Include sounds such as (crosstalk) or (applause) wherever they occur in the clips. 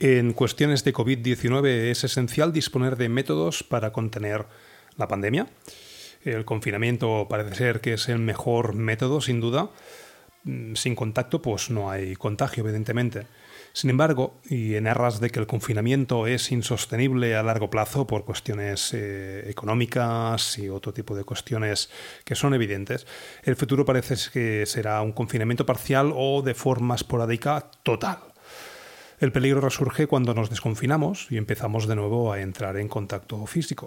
En cuestiones de COVID-19 es esencial disponer de métodos para contener la pandemia. El confinamiento parece ser que es el mejor método, sin duda. Mm, sin contacto, pues no hay contagio, evidentemente. Sin embargo, y en aras de que el confinamiento es insostenible a largo plazo por cuestiones eh, económicas y otro tipo de cuestiones que son evidentes, el futuro parece que será un confinamiento parcial o de forma esporádica total. El peligro resurge cuando nos desconfinamos y empezamos de nuevo a entrar en contacto físico.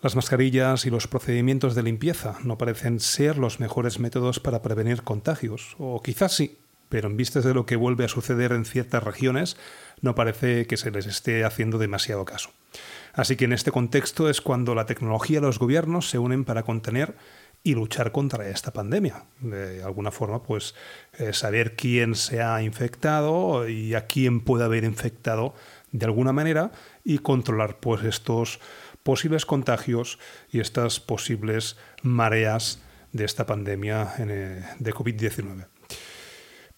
Las mascarillas y los procedimientos de limpieza no parecen ser los mejores métodos para prevenir contagios, o quizás sí, pero en vistas de lo que vuelve a suceder en ciertas regiones, no parece que se les esté haciendo demasiado caso. Así que en este contexto es cuando la tecnología y los gobiernos se unen para contener y luchar contra esta pandemia. De alguna forma, pues eh, saber quién se ha infectado y a quién puede haber infectado de alguna manera y controlar pues estos posibles contagios y estas posibles mareas de esta pandemia eh, de COVID-19.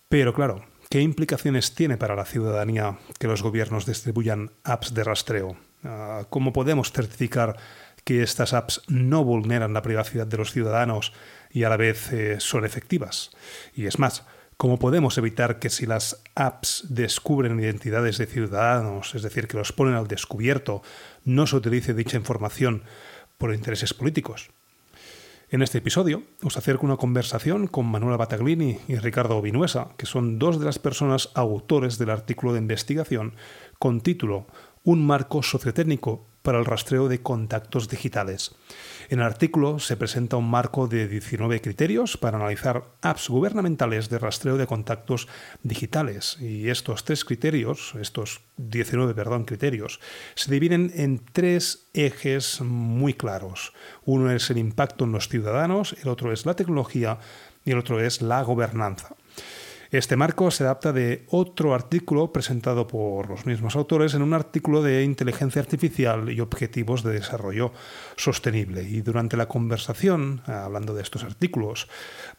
Pero claro, ¿qué implicaciones tiene para la ciudadanía que los gobiernos distribuyan apps de rastreo? Ah, ¿Cómo podemos certificar que estas apps no vulneran la privacidad de los ciudadanos y a la vez eh, son efectivas. Y es más, ¿cómo podemos evitar que si las apps descubren identidades de ciudadanos, es decir, que los ponen al descubierto, no se utilice dicha información por intereses políticos? En este episodio os acerco una conversación con Manuela Bataglini y Ricardo Vinuesa, que son dos de las personas autores del artículo de investigación con título Un marco sociotécnico para el rastreo de contactos digitales. En el artículo se presenta un marco de 19 criterios para analizar apps gubernamentales de rastreo de contactos digitales. Y estos tres criterios, estos 19, perdón, criterios, se dividen en tres ejes muy claros. Uno es el impacto en los ciudadanos, el otro es la tecnología y el otro es la gobernanza. Este marco se adapta de otro artículo presentado por los mismos autores en un artículo de inteligencia artificial y objetivos de desarrollo sostenible. Y durante la conversación, hablando de estos artículos,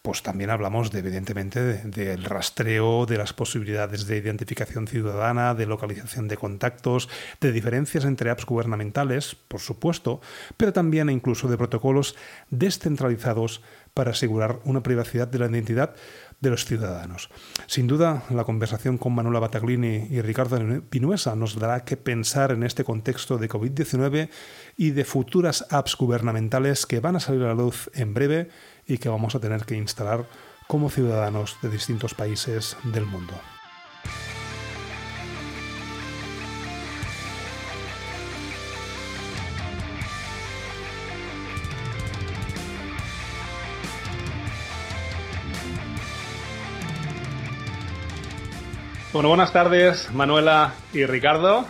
pues también hablamos de, evidentemente del rastreo, de las posibilidades de identificación ciudadana, de localización de contactos, de diferencias entre apps gubernamentales, por supuesto, pero también incluso de protocolos descentralizados para asegurar una privacidad de la identidad de los ciudadanos. Sin duda, la conversación con Manuela Bataglini y Ricardo Pinuesa nos dará que pensar en este contexto de COVID-19 y de futuras apps gubernamentales que van a salir a la luz en breve y que vamos a tener que instalar como ciudadanos de distintos países del mundo. Bueno, buenas tardes, Manuela y Ricardo.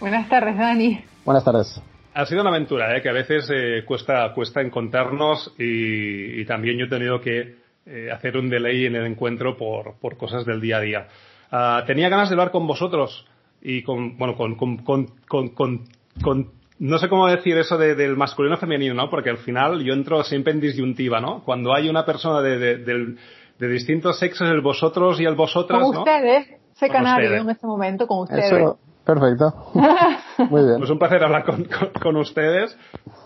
Buenas tardes, Dani. Buenas tardes. Ha sido una aventura, ¿eh? que a veces eh, cuesta, cuesta encontrarnos y, también yo he tenido que eh, hacer un delay en el encuentro por, por cosas del día a día. Ah, tenía ganas de hablar con vosotros y con, bueno, con, con, con, no sé cómo decir eso del masculino femenino, ¿no? Porque al final yo entro siempre en disyuntiva, ¿no? Cuando hay una persona de, de, de distintos sexos, el vosotros y el vosotras, ¿no? ustedes canario en este momento con ustedes. perfecto. (laughs) Muy bien. Pues un placer hablar con, ustedes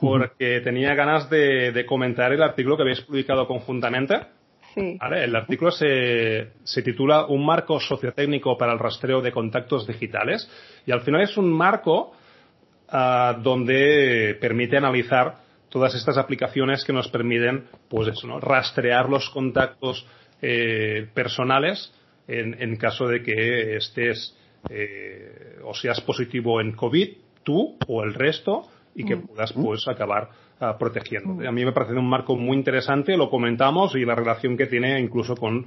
porque tenía ganas de, comentar el artículo que habéis publicado conjuntamente. Sí. El artículo se, se, titula Un marco sociotécnico para el rastreo de contactos digitales y al final es un marco ah, donde permite analizar todas estas aplicaciones que nos permiten pues eso, ¿no? rastrear los contactos eh, personales en, caso de que estés eh, o seas positivo en COVID, tú o el resto, y que mm. puedas pues acabar uh, protegiendo. A mí me parece un marco muy interesante, lo comentamos, y la relación que tiene incluso con,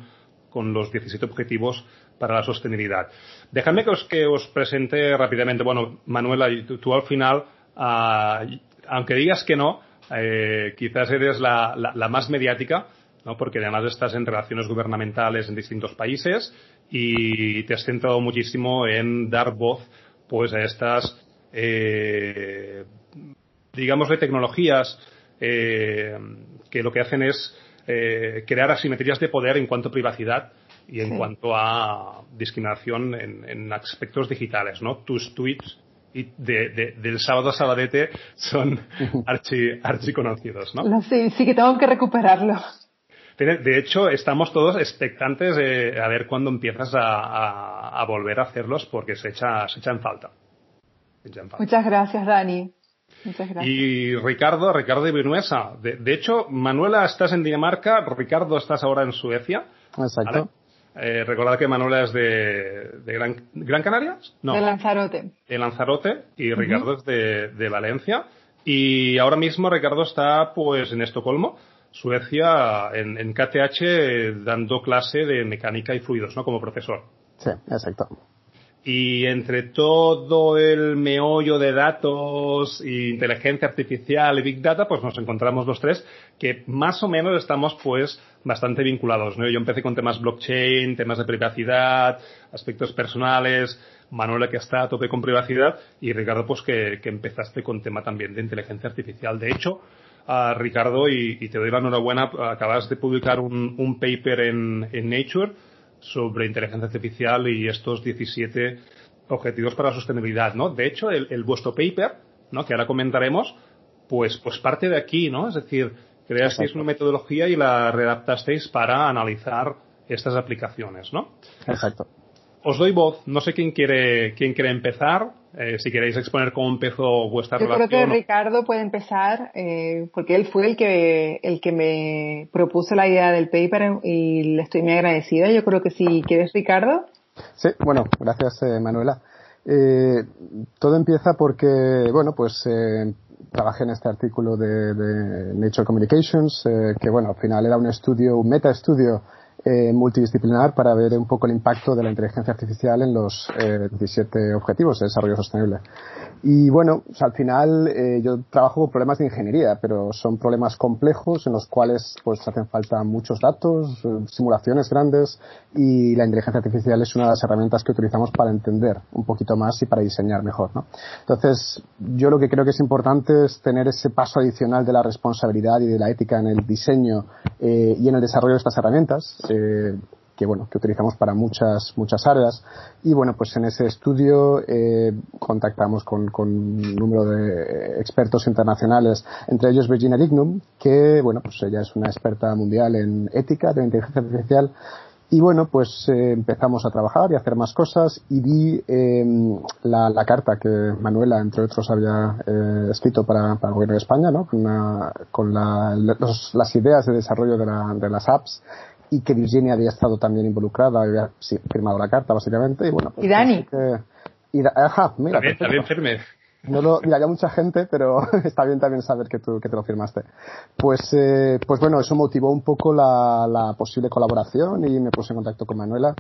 con los 17 objetivos para la sostenibilidad. Dejadme que os, que os presente rápidamente, bueno, Manuela, tú, al final, uh, aunque digas que no, eh, quizás eres la, la más mediática, porque además estás en relaciones gubernamentales en distintos países y te has centrado muchísimo en dar voz pues a estas eh, digamos de tecnologías eh, que lo que hacen es eh, crear asimetrías de poder en cuanto a privacidad y en cuanto a discriminación en, aspectos digitales, ¿no? Tus tweets y de, del sábado a sabadete son (laughs) archi, archi conocidos, ¿no? Sí, sí que tengo que recuperarlo. De hecho, estamos todos expectantes de a ver cuándo empiezas a, volver a hacerlos porque se echa, se echa en falta. Muchas gracias, Dani. Muchas gracias. Y Ricardo, Ricardo de Vinuesa. De, hecho, Manuela, estás en Dinamarca, Ricardo, estás ahora en Suecia. Exacto. Eh, recordad que Manuela es de, Gran, Gran, Canarias. No. De Lanzarote. De Lanzarote y Ricardo es de, de, Valencia. Y ahora mismo Ricardo está pues en Estocolmo, Suecia, en, en KTH, dando clase de mecánica y fluidos, ¿no? Como profesor. Sí, exacto. Y entre todo el meollo de datos e inteligencia artificial y big data, pues nos encontramos los tres que más o menos estamos pues bastante vinculados. ¿no? Yo empecé con temas blockchain, temas de privacidad, aspectos personales, Manuela que está a tope con privacidad y Ricardo pues que, empezaste con tema también de inteligencia artificial. De hecho, a Ricardo, y, te doy la enhorabuena, acabas de publicar un, paper en, en Nature sobre inteligencia artificial y estos 17 objetivos para la sostenibilidad, ¿no? De hecho, el, vuestro paper, ¿no? Que ahora comentaremos, pues, pues parte de aquí, ¿no? Es decir, creasteis una metodología y la readaptasteis para analizar estas aplicaciones, ¿no? Exacto. Os doy voz. No sé quién quiere, quién quiere empezar. Eh, si queréis exponer cómo empezó vuestra relación. Yo creo que Ricardo puede empezar, eh, porque él fue el que, el que me propuso la idea del paper y le estoy muy agradecida. Yo creo que si quieres, Ricardo. Sí, bueno, gracias, eh, Manuela. todo empieza porque, bueno, pues trabajé en este artículo de, de Nature Communications, que, bueno, al final era un estudio, un meta estudio eh, multidisciplinar para ver un poco el impacto de la inteligencia artificial en los eh, 17 objetivos de desarrollo sostenible. Y bueno, al final eh, yo trabajo con problemas de ingeniería, pero son problemas complejos en los cuales pues hacen falta muchos datos, simulaciones grandes y la inteligencia artificial es una de las herramientas que utilizamos para entender un poquito más y para diseñar mejor. ¿no? Entonces, yo lo que creo que es importante es tener ese paso adicional de la responsabilidad y de la ética en el diseño eh, y en el desarrollo de estas herramientas. Eh, que bueno que utilizamos para muchas muchas áreas. Y bueno pues en ese estudio eh, contactamos con, con, un número de expertos internacionales entre ellos Virginia Dignum que bueno pues ella es una experta mundial en ética de inteligencia artificial. Y bueno, pues eh, empezamos a trabajar y hacer más cosas. Y vi eh, la, la, carta que Manuela, entre otros, había eh, escrito para, para, el gobierno de España, ¿no? Con, con la, los, las ideas de desarrollo de, la, de las apps y que Virginia había estado también involucrada, había firmado la carta básicamente y bueno. Pues, y Dani. y, ajá, mira. También, también firme. No lo, mucha gente, pero (laughs) está bien también saber que tú que te lo firmaste. Pues, eh, pues bueno, eso motivó un poco la, la posible colaboración y me puse en contacto con Manuela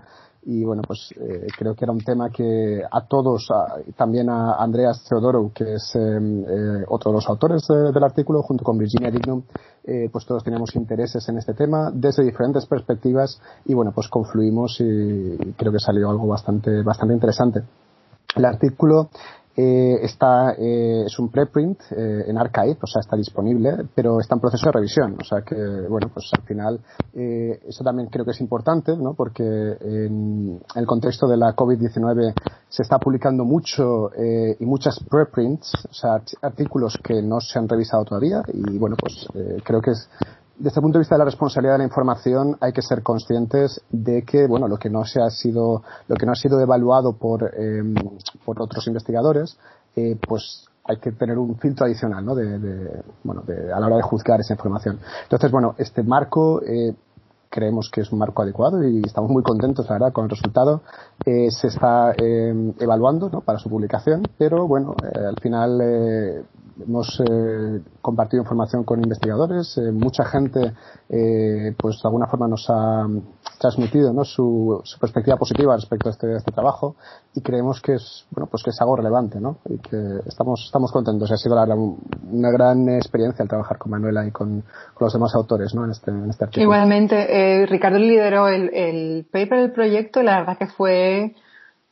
y bueno, pues eh, creo que era un tema que a todos, también a Andreas Theodorou, que es eh, eh otro de los autores del artículo, junto con Virginia Dignum, eh, pues todos teníamos intereses en este tema desde diferentes perspectivas y bueno, pues confluimos y creo que salió algo bastante, bastante interesante. El artículo eh, está, eh, es un preprint eh, en Archive, o sea, está disponible, pero está en proceso de revisión. O sea que, bueno, pues al final, eh, eso también creo que es importante, ¿no? Porque en el contexto de la COVID-19 se está publicando mucho eh, y muchas preprints, o sea, artículos que no se han revisado todavía y, bueno, pues creo que es desde el punto de vista de la responsabilidad de la información hay que ser conscientes de que bueno lo que no se ha sido lo que no ha sido evaluado por em, por otros investigadores eh, pues hay que tener un filtro adicional ¿no? de, de, bueno de, a la hora de juzgar esa información entonces bueno este marco eh, creemos que es un marco adecuado y estamos muy contentos, la verdad, con el resultado. Eh, se está eh, evaluando ¿no? para su publicación, pero bueno, eh, al final eh, hemos eh, compartido información con investigadores, eh, mucha gente eh, pues de alguna forma nos ha transmitido ¿no? su, su, perspectiva positiva respecto a este, este, trabajo y creemos que es bueno pues que es algo relevante ¿no? y que estamos estamos contentos ha sido una gran experiencia el trabajar con Manuela y con, con los demás autores ¿no? en, este, en este artículo igualmente eh, Ricardo lideró el, el paper del proyecto y la verdad que fue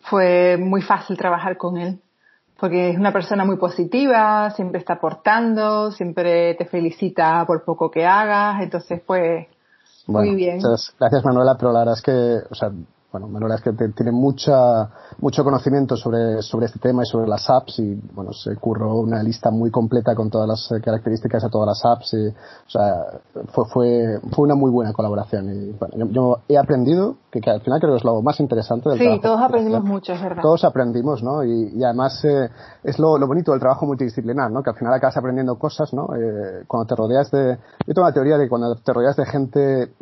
fue muy fácil trabajar con él porque es una persona muy positiva, siempre está aportando, siempre te felicita por poco que hagas, entonces pues Muy bien. Gracias Manuela, pero la verdad es que, o sea, bueno, Manuela es que tiene mucha, mucho conocimiento sobre, sobre este tema y sobre las apps y, bueno, se curró una lista muy completa con todas las eh, características de todas las apps y, o sea, fue, fue, fue una muy buena colaboración y, bueno, yo, he aprendido, que, que, al final creo que es lo más interesante del Sí, todos aprendimos mucho, es verdad. Todos aprendimos, ¿no? Y, y además eh, es lo, lo, bonito del trabajo multidisciplinar, ¿no? Que al final acabas aprendiendo cosas, ¿no? Eh, cuando te rodeas de... Yo tengo la teoría de que cuando te rodeas de gente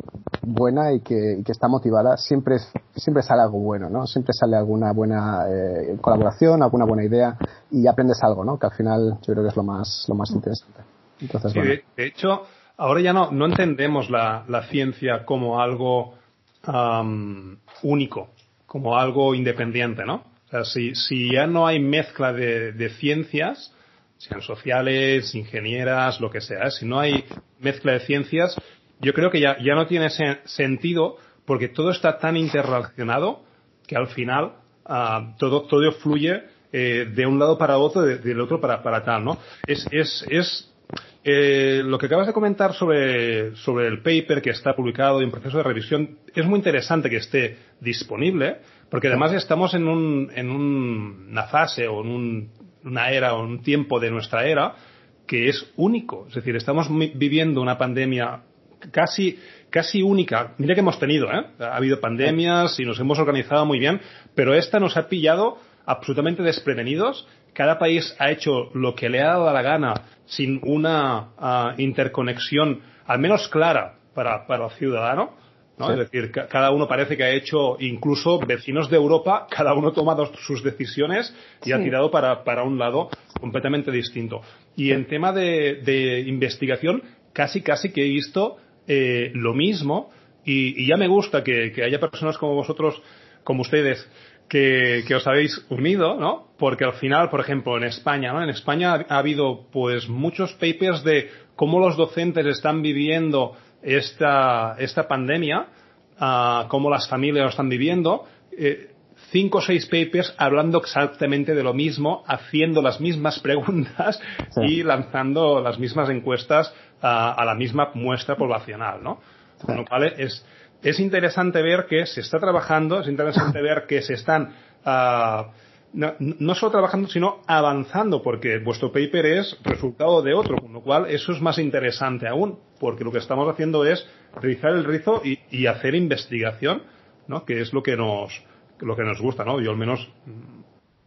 buena y que, y que está motivada, siempre es siempre sale algo bueno, ¿no? Siempre sale alguna buena eh, colaboración, alguna buena idea y aprendes algo, ¿no? Que al final yo creo que es lo más, lo más interesante. Entonces, sí, bueno. de, hecho, ahora ya no, no entendemos la, la ciencia como algo um, único, como algo independiente, ¿no? O sea, si, si ya no hay mezcla de, de ciencias, sean sociales, ingenieras, lo que sea, ¿eh? si no hay mezcla de ciencias, yo creo que ya, ya no tiene sentido porque todo está tan interrelacionado que al final uh, todo, todo fluye eh, de un lado para otro, de, del otro para, para tal, ¿no? Es, es, es eh, lo que acabas de comentar sobre, sobre el paper que está publicado y en proceso de revisión es muy interesante que esté disponible, porque además estamos en, un, en un, una fase o en un, una era o un tiempo de nuestra era que es único. Es decir, estamos viviendo una pandemia casi casi única. Mira que hemos tenido, ¿eh? Ha habido pandemias y nos hemos organizado muy bien, pero esta nos ha pillado absolutamente desprevenidos. Cada país ha hecho lo que le ha dado la gana sin una uh, interconexión, al menos clara, para, para el ciudadano. ¿no? Sí. Es decir, cada uno parece que ha hecho, incluso vecinos de Europa, cada uno ha tomado sus decisiones y sí. ha tirado para, para un lado completamente distinto. Y en tema de, de investigación, casi, casi que he visto eh, lo mismo y, y, ya me gusta que, haya personas como vosotros, como ustedes, que, os habéis unido, ¿no? Porque al final, por ejemplo, en España, ¿no? En España ha, ha habido pues muchos papers de cómo los docentes están viviendo esta, esta pandemia, uh, cómo las familias lo están viviendo. Eh, cinco o seis papers hablando exactamente de lo mismo, haciendo las mismas preguntas sí. y lanzando las mismas encuestas a, a la misma muestra poblacional, ¿no? Con lo cual es, es interesante ver que se está trabajando, es interesante ver que se están uh, no, no, solo trabajando, sino avanzando, porque vuestro paper es resultado de otro, con lo cual eso es más interesante aún, porque lo que estamos haciendo es rizar el rizo y, y hacer investigación, ¿no? que es lo que nos, lo que nos gusta, ¿no? Yo al menos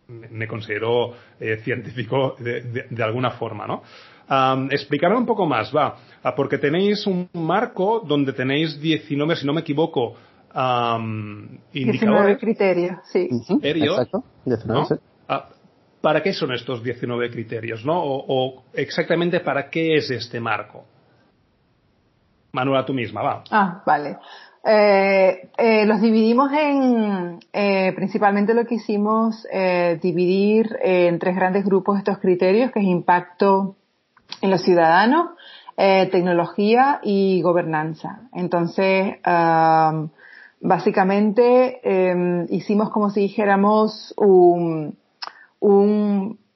me considero eh, científico de, de, de, alguna forma, ¿no? Um, explicarme un poco más, va, porque tenéis un marco donde tenéis 19, si no me equivoco, um, indicadores. 19 criterios, sí. Uh criterios, Exacto, 19, ¿no? sí. uh, ¿Para qué son estos 19 criterios, no? O, o, exactamente para qué es este marco? Manuela, tú misma, va. Ah, vale. Eh, eh, los dividimos en, eh, principalmente lo que hicimos, dividir en tres grandes grupos estos criterios, que es impacto en los ciudadanos, tecnología y gobernanza. Entonces, um, básicamente hicimos como si dijéramos un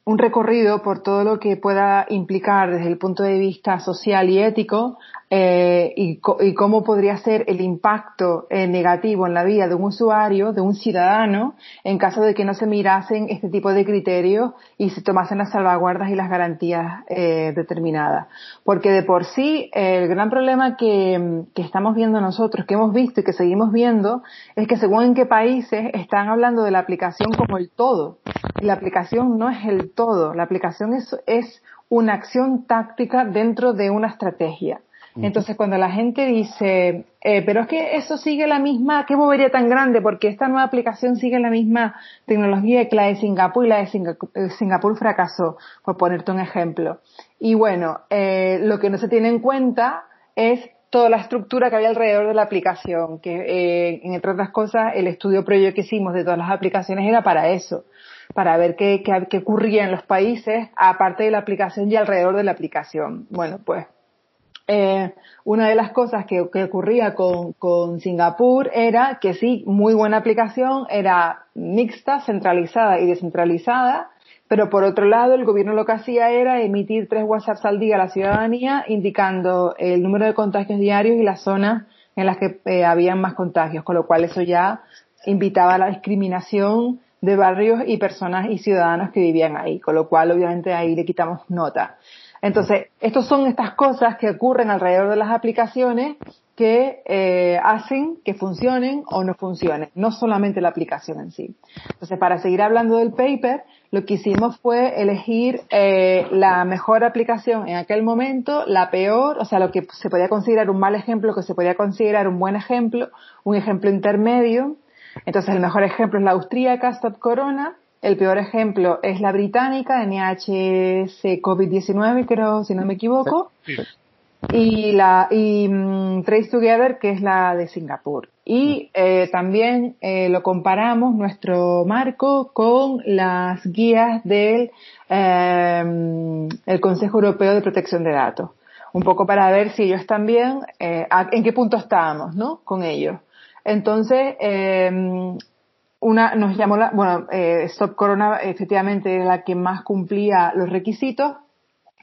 un recorrido por todo lo que pueda implicar desde el punto de vista social y ético eh, y, y, cómo podría ser el impacto eh, negativo en la vida de un usuario, de un ciudadano, en caso de que no se mirasen este tipo de criterios y se tomasen las salvaguardas y las garantías eh, determinadas. Porque de por sí el gran problema que, que estamos viendo nosotros, que hemos visto y que seguimos viendo, es que según en qué países están hablando de la aplicación como el todo. Y la aplicación no es el todo. La aplicación es, es una acción táctica dentro de una estrategia. Entonces, cuando la gente dice, eh, pero es que eso sigue la misma, qué bobería tan grande, porque esta nueva aplicación sigue la misma tecnología que la de Singapur y la de Singapur, Singapur fracasó, por ponerte un ejemplo. Y bueno, eh, lo que no se tiene en cuenta es toda la estructura que había alrededor de la aplicación, que eh, entre otras cosas el estudio previo que hicimos de todas las aplicaciones era para eso, para ver qué, qué, qué ocurría en los países aparte de la aplicación y alrededor de la aplicación. Bueno, pues eh, una de las cosas que, que ocurría con, con, Singapur era que sí, muy buena aplicación, era mixta, centralizada y descentralizada, pero por otro lado el gobierno lo que hacía era emitir tres WhatsApps al día a la ciudadanía indicando el número de contagios diarios y las zonas en las que eh, habían más contagios, con lo cual eso ya invitaba a la discriminación de barrios y personas y ciudadanos que vivían ahí, con lo cual obviamente ahí le quitamos nota. Entonces, estos son estas cosas que ocurren alrededor de las aplicaciones que eh, hacen que funcionen o no funcionen, no solamente la aplicación en sí. Entonces, para seguir hablando del paper, lo que hicimos fue elegir eh, la mejor aplicación en aquel momento, la peor, o sea, lo que se podía considerar un mal ejemplo, lo que se podía considerar un buen ejemplo, un ejemplo intermedio, entonces, el mejor ejemplo es la austríaca Stop Corona, el peor ejemplo es la británica, NHS COVID-19, creo, si no me equivoco. Y la y mm, Trace Together, que es la de Singapur. Y eh, también eh, lo comparamos, nuestro marco, con las guías del eh, el Consejo Europeo de Protección de Datos. Un poco para ver si ellos también, en qué punto estábamos, ¿no? Con ellos. Entonces, eh, una nos llamó la, bueno, eh, Stop Corona efectivamente era la que más cumplía los requisitos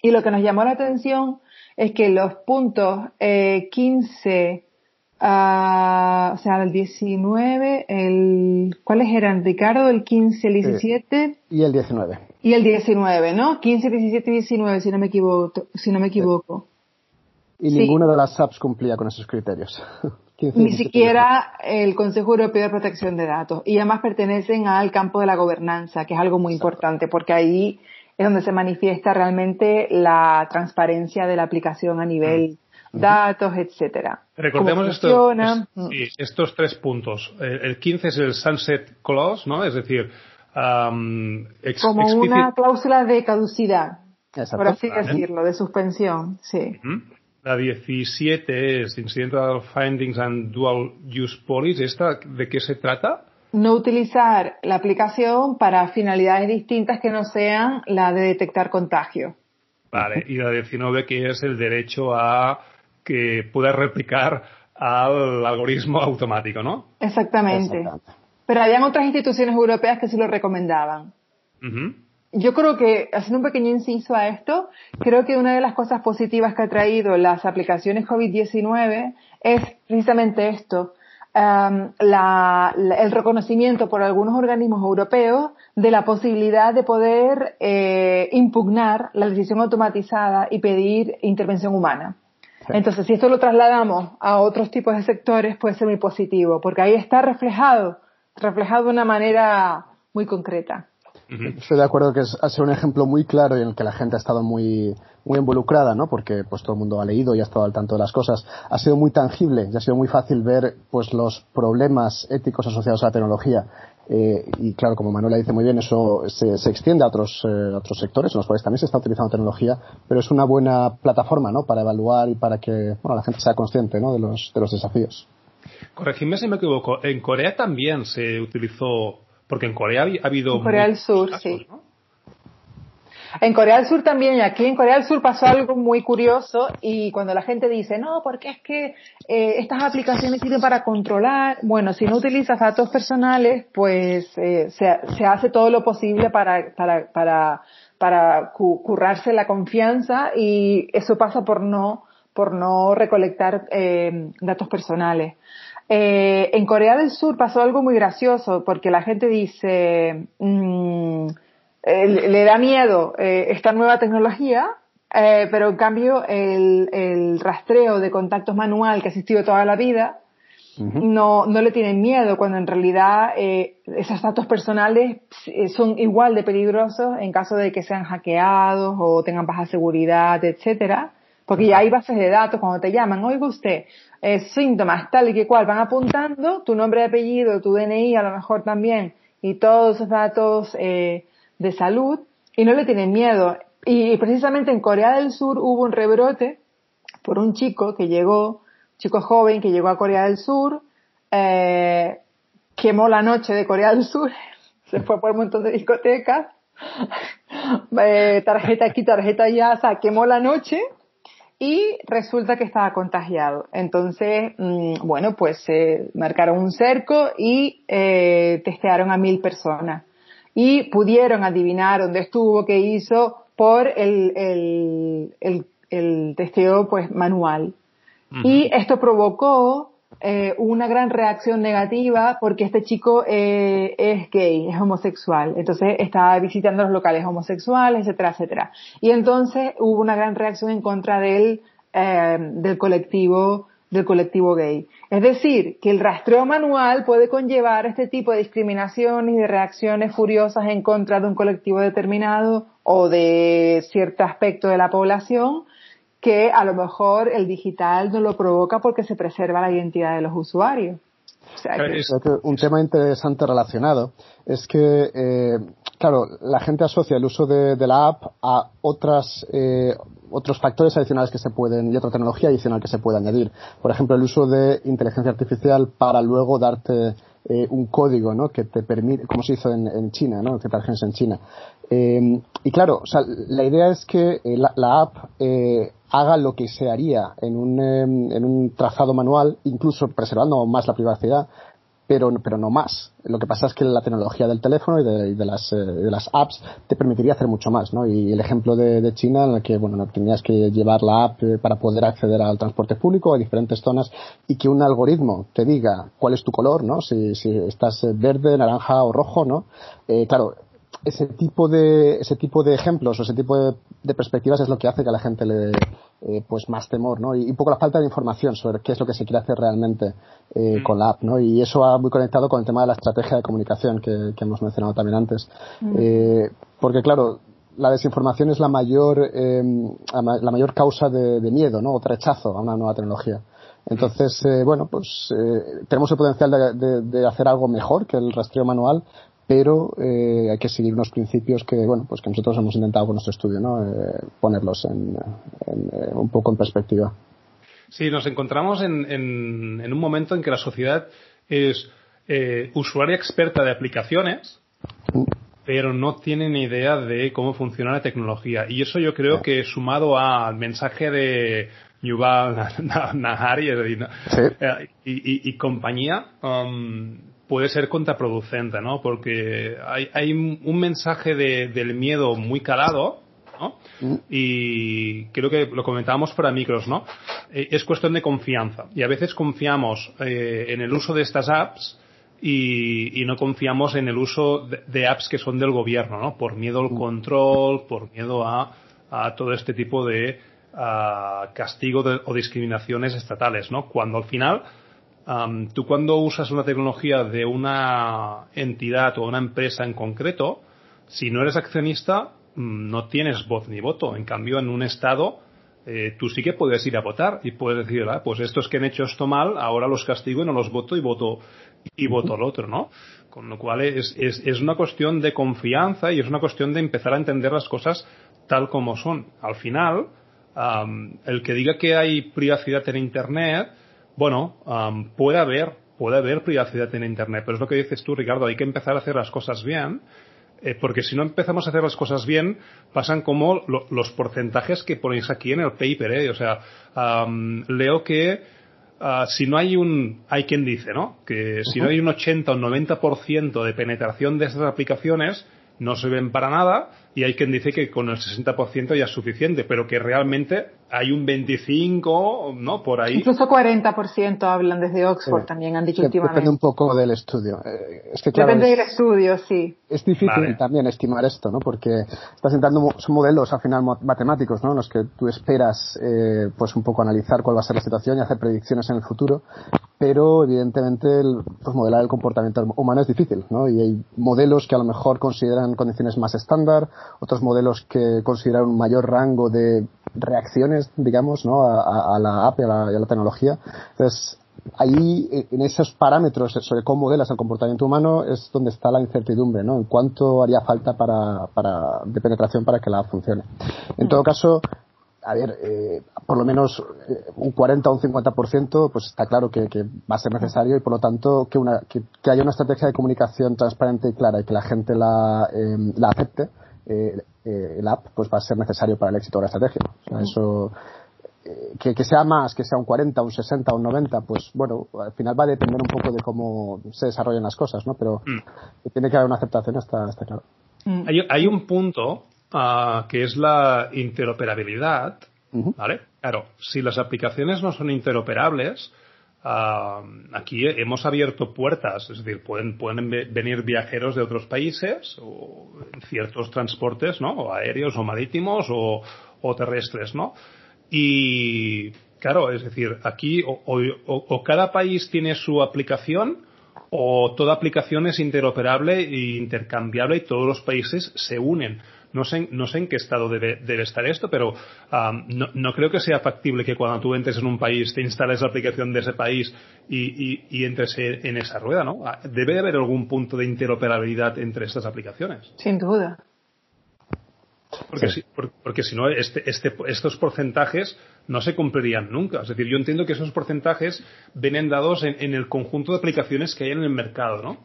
y lo que nos llamó la atención es que los puntos eh, 15, uh, o sea, el 19, el, ¿cuáles eran, Ricardo? El 15, el 17. Y el 19. Y el 19, ¿no? 15, 17 y 19, si no me equivoco. Si no me equivoco. Y ninguna de las apps cumplía con esos criterios. (laughs) Ni siquiera el Consejo Europeo de Protección de Datos. Y además pertenecen al campo de la gobernanza, que es algo muy importante, porque ahí es donde se manifiesta realmente la transparencia de la aplicación a nivel datos, etcétera. Recordemos esto, mm. estos tres puntos. El, 15 es el Sunset Clause, ¿no? Es decir, como una cláusula de caducidad, por así decirlo, de suspensión, sí. La 17 es Incidental Findings and Dual Use Policy. ¿Esta de qué se trata? No utilizar la aplicación para finalidades distintas que no sean la de detectar contagio. Vale, y la 19 que es el derecho a que pueda replicar al algoritmo automático, ¿no? Exactamente. Pero habían otras instituciones europeas que sí lo recomendaban yo creo que, haciendo un pequeño inciso a esto, creo que una de las cosas positivas que ha traído las aplicaciones COVID-19 es precisamente esto, um, el reconocimiento por algunos organismos europeos de la posibilidad de poder eh, impugnar la decisión automatizada y pedir intervención humana. Entonces, si esto lo trasladamos a otros tipos de sectores, puede ser muy positivo, porque ahí está reflejado, reflejado de una manera muy concreta. Estoy de acuerdo que es, ha sido un ejemplo muy claro y en el que la gente ha estado muy, muy involucrada, ¿no? Porque pues todo el mundo ha leído y ha estado al tanto de las cosas. Ha sido muy tangible y ha sido muy fácil ver pues los problemas éticos asociados a la tecnología. Eh, y claro, como Manuela dice muy bien, eso se, se extiende a otros, eh, otros sectores en los cuales también se está utilizando tecnología, pero es una buena plataforma, ¿no? Para evaluar y para que bueno, la gente sea consciente, ¿no? De los, de los desafíos. Corregidme si me equivoco. En Corea también se utilizó porque en Corea ha habido... En Corea del Sur, sí. En Corea del Sur también, y aquí en Corea del Sur pasó algo muy curioso y cuando la gente dice, no, porque es que eh, estas aplicaciones sirven para controlar, bueno, si no utilizas datos personales, pues eh, se, hace todo lo posible para, para, para, para currarse la confianza y eso pasa por no, por no recolectar eh, datos personales. Eh, en Corea del Sur pasó algo muy gracioso porque la gente dice, mm, eh, le da miedo eh, esta nueva tecnología, eh, pero en cambio el, el, rastreo de contactos manual que ha existido toda la vida no, no le tienen miedo cuando en realidad esos datos personales son igual de peligrosos en caso de que sean hackeados o tengan baja seguridad, etcétera. Porque ya hay bases de datos cuando te llaman, oiga usted, eh, síntomas tal y que cual van apuntando, tu nombre y apellido, tu DNI a lo mejor también, y todos esos datos eh, de salud, y no le tienen miedo. Y precisamente en Corea del Sur hubo un rebrote por un chico que llegó, chico joven que llegó a Corea del Sur, eh, quemó la noche de Corea del Sur, (laughs) se fue por un montón de discotecas, (laughs) eh, tarjeta aquí, tarjeta allá, o sea, quemó la noche y resulta que estaba contagiado. Entonces, mm, bueno, pues se marcaron un cerco y eh, testearon a mil personas. Y pudieron adivinar dónde estuvo, qué hizo, por el, el, el, el testeo pues manual. Y esto provocó eh, una gran reacción negativa porque este chico eh, es gay, es homosexual. Entonces estaba visitando los locales homosexuales, etcétera, etcétera. Y entonces hubo una gran reacción en contra del, eh, del colectivo del colectivo gay. Es decir, que el rastreo manual puede conllevar este tipo de discriminaciones y de reacciones furiosas en contra de un colectivo determinado o de cierto aspecto de la población que a lo mejor el digital no lo provoca porque se preserva la identidad de los usuarios. un tema interesante relacionado es que, eh, claro, la gente asocia el uso de, la app a otras, eh, otros factores adicionales que se pueden y otra tecnología adicional que se puede añadir. Por ejemplo, el uso de inteligencia artificial para luego darte eh, un código ¿no? que te permite, como se hizo en, China, ¿no? que trabajas en China. Eh, y claro, o sea, la idea es que eh, la, app haga lo que se haría en un, en un trazado manual, incluso preservando más la privacidad, pero, pero no más. Lo que pasa es que la tecnología del teléfono y de, las, eh, de las apps te permitiría hacer mucho más, ¿no? Y el ejemplo de, de China, en el que, bueno, no tenías que llevar la app eh, para poder acceder al transporte público a diferentes zonas y que un algoritmo te diga cuál es tu color, ¿no? Si, si estás eh, verde, naranja o rojo, ¿no? Eh, claro, ese tipo de ese tipo de ejemplos o ese tipo de, perspectivas es lo que hace que a la gente le dé eh, pues más temor no y un poco la falta de información sobre qué es lo que se quiere hacer realmente eh, mm. con la app no y eso va muy conectado con el tema de la estrategia de comunicación que, hemos mencionado también antes. Mm. eh, porque claro la desinformación es la mayor la mayor causa de, miedo no o de rechazo a una nueva tecnología. Entonces, bueno, pues tenemos el potencial de, de, hacer algo mejor que el rastreo manual, pero eh, hay que seguir unos principios que bueno pues que nosotros hemos intentado con nuestro estudio no eh, ponerlos en, eh, un poco en perspectiva. Sí nos encontramos en, en, un momento en que la sociedad es usuaria experta de aplicaciones mm. pero no tiene ni idea de cómo funciona la tecnología. Y eso yo creo que sumado al mensaje de Yuval (laughs) Nahari y, y, compañía um, puede ser contraproducente, ¿no? Porque hay, hay un mensaje de, del miedo muy calado, ¿no? Mm. Y creo que lo comentábamos para micros, ¿no? Eh, es cuestión de confianza. Y a veces confiamos eh, en el uso de estas apps y, y no confiamos en el uso de, apps que son del gobierno, ¿no? Por miedo al mm. control, por miedo a, a todo este tipo de castigo o discriminaciones estatales, ¿no? Cuando al final tú cuando usas una tecnología de una entidad o una empresa en concreto, si no eres accionista, mm, no tienes voz ni voto. En cambio, en un Estado, eh, tú sí que puedes ir a votar y puedes decir, ah, pues estos que han hecho esto mal, ahora los castigo y no los voto y voto y voto al otro, ¿no? Con lo cual es, es, es una cuestión de confianza y es una cuestión de empezar a entender las cosas tal como son. Al final, el que diga que hay privacidad en Internet, bueno, puede haber, puede haber privacidad en Internet, pero es lo que dices tú, Ricardo, hay que empezar a hacer las cosas bien, eh, porque si no empezamos a hacer las cosas bien, pasan como los porcentajes que ponéis aquí en el paper, ¿eh? O sea, leo que ah, si no hay un, hay quien dice, ¿no? Que si no hay un 80 o 90% de penetración de estas aplicaciones, no se ven para nada y hay quien dice que con el 60% ya es suficiente, pero que realmente hay un 25, ¿no? Por ahí. Incluso 40% hablan desde Oxford, también han dicho últimamente. Depende un poco del estudio. Eh, es que, Depende del estudio, sí. Es difícil también estimar esto, ¿no? Porque estás entrando, son modelos al final matemáticos, ¿no? En los que tú esperas, eh, pues un poco analizar cuál va a ser la situación y hacer predicciones en el futuro pero evidentemente el, pues modelar el comportamiento humano es difícil, ¿no? Y hay modelos que a lo mejor consideran condiciones más estándar, otros modelos que consideran un mayor rango de reacciones, digamos, ¿no? A, la app y a la, tecnología. Entonces, ahí, en esos parámetros sobre cómo modelas el comportamiento humano, es donde está la incertidumbre, ¿no? En cuánto haría falta para, para, de penetración para que la funcione. En todo caso, a ver, eh, por lo menos eh, un 40 o un 50%, pues está claro que, va a ser necesario y por lo tanto que, una, que, haya una estrategia de comunicación transparente y clara y que la gente la, la acepte, eh, el app, pues va a ser necesario para el éxito de la estrategia. O sea, eso, que, que, sea más, que sea un 40, un 60, un 90, pues bueno, al final va a depender un poco de cómo se desarrollen las cosas, ¿no? Pero mm. tiene que haber una aceptación, está, está claro. Hay, hay un punto que es la interoperabilidad, ¿vale? Claro, si las aplicaciones no son interoperables, aquí hemos abierto puertas, es decir, pueden, pueden venir viajeros de otros países o ciertos transportes, ¿no? O aéreos o marítimos o, o terrestres, ¿no? Y claro, es decir, aquí o, o, cada país tiene su aplicación o toda aplicación es interoperable e intercambiable y todos los países se unen. No sé, no sé en qué estado debe, debe estar esto, pero no, no, creo que sea factible que cuando tú entres en un país te instales la aplicación de ese país y, y, y entres en esa rueda, ¿no? Ah, debe haber algún punto de interoperabilidad entre estas aplicaciones. Sin duda. Porque, si, porque si no, este, este, estos porcentajes no se cumplirían nunca. Es decir, yo entiendo que esos porcentajes vienen dados en, en el conjunto de aplicaciones que hay en el mercado, ¿no?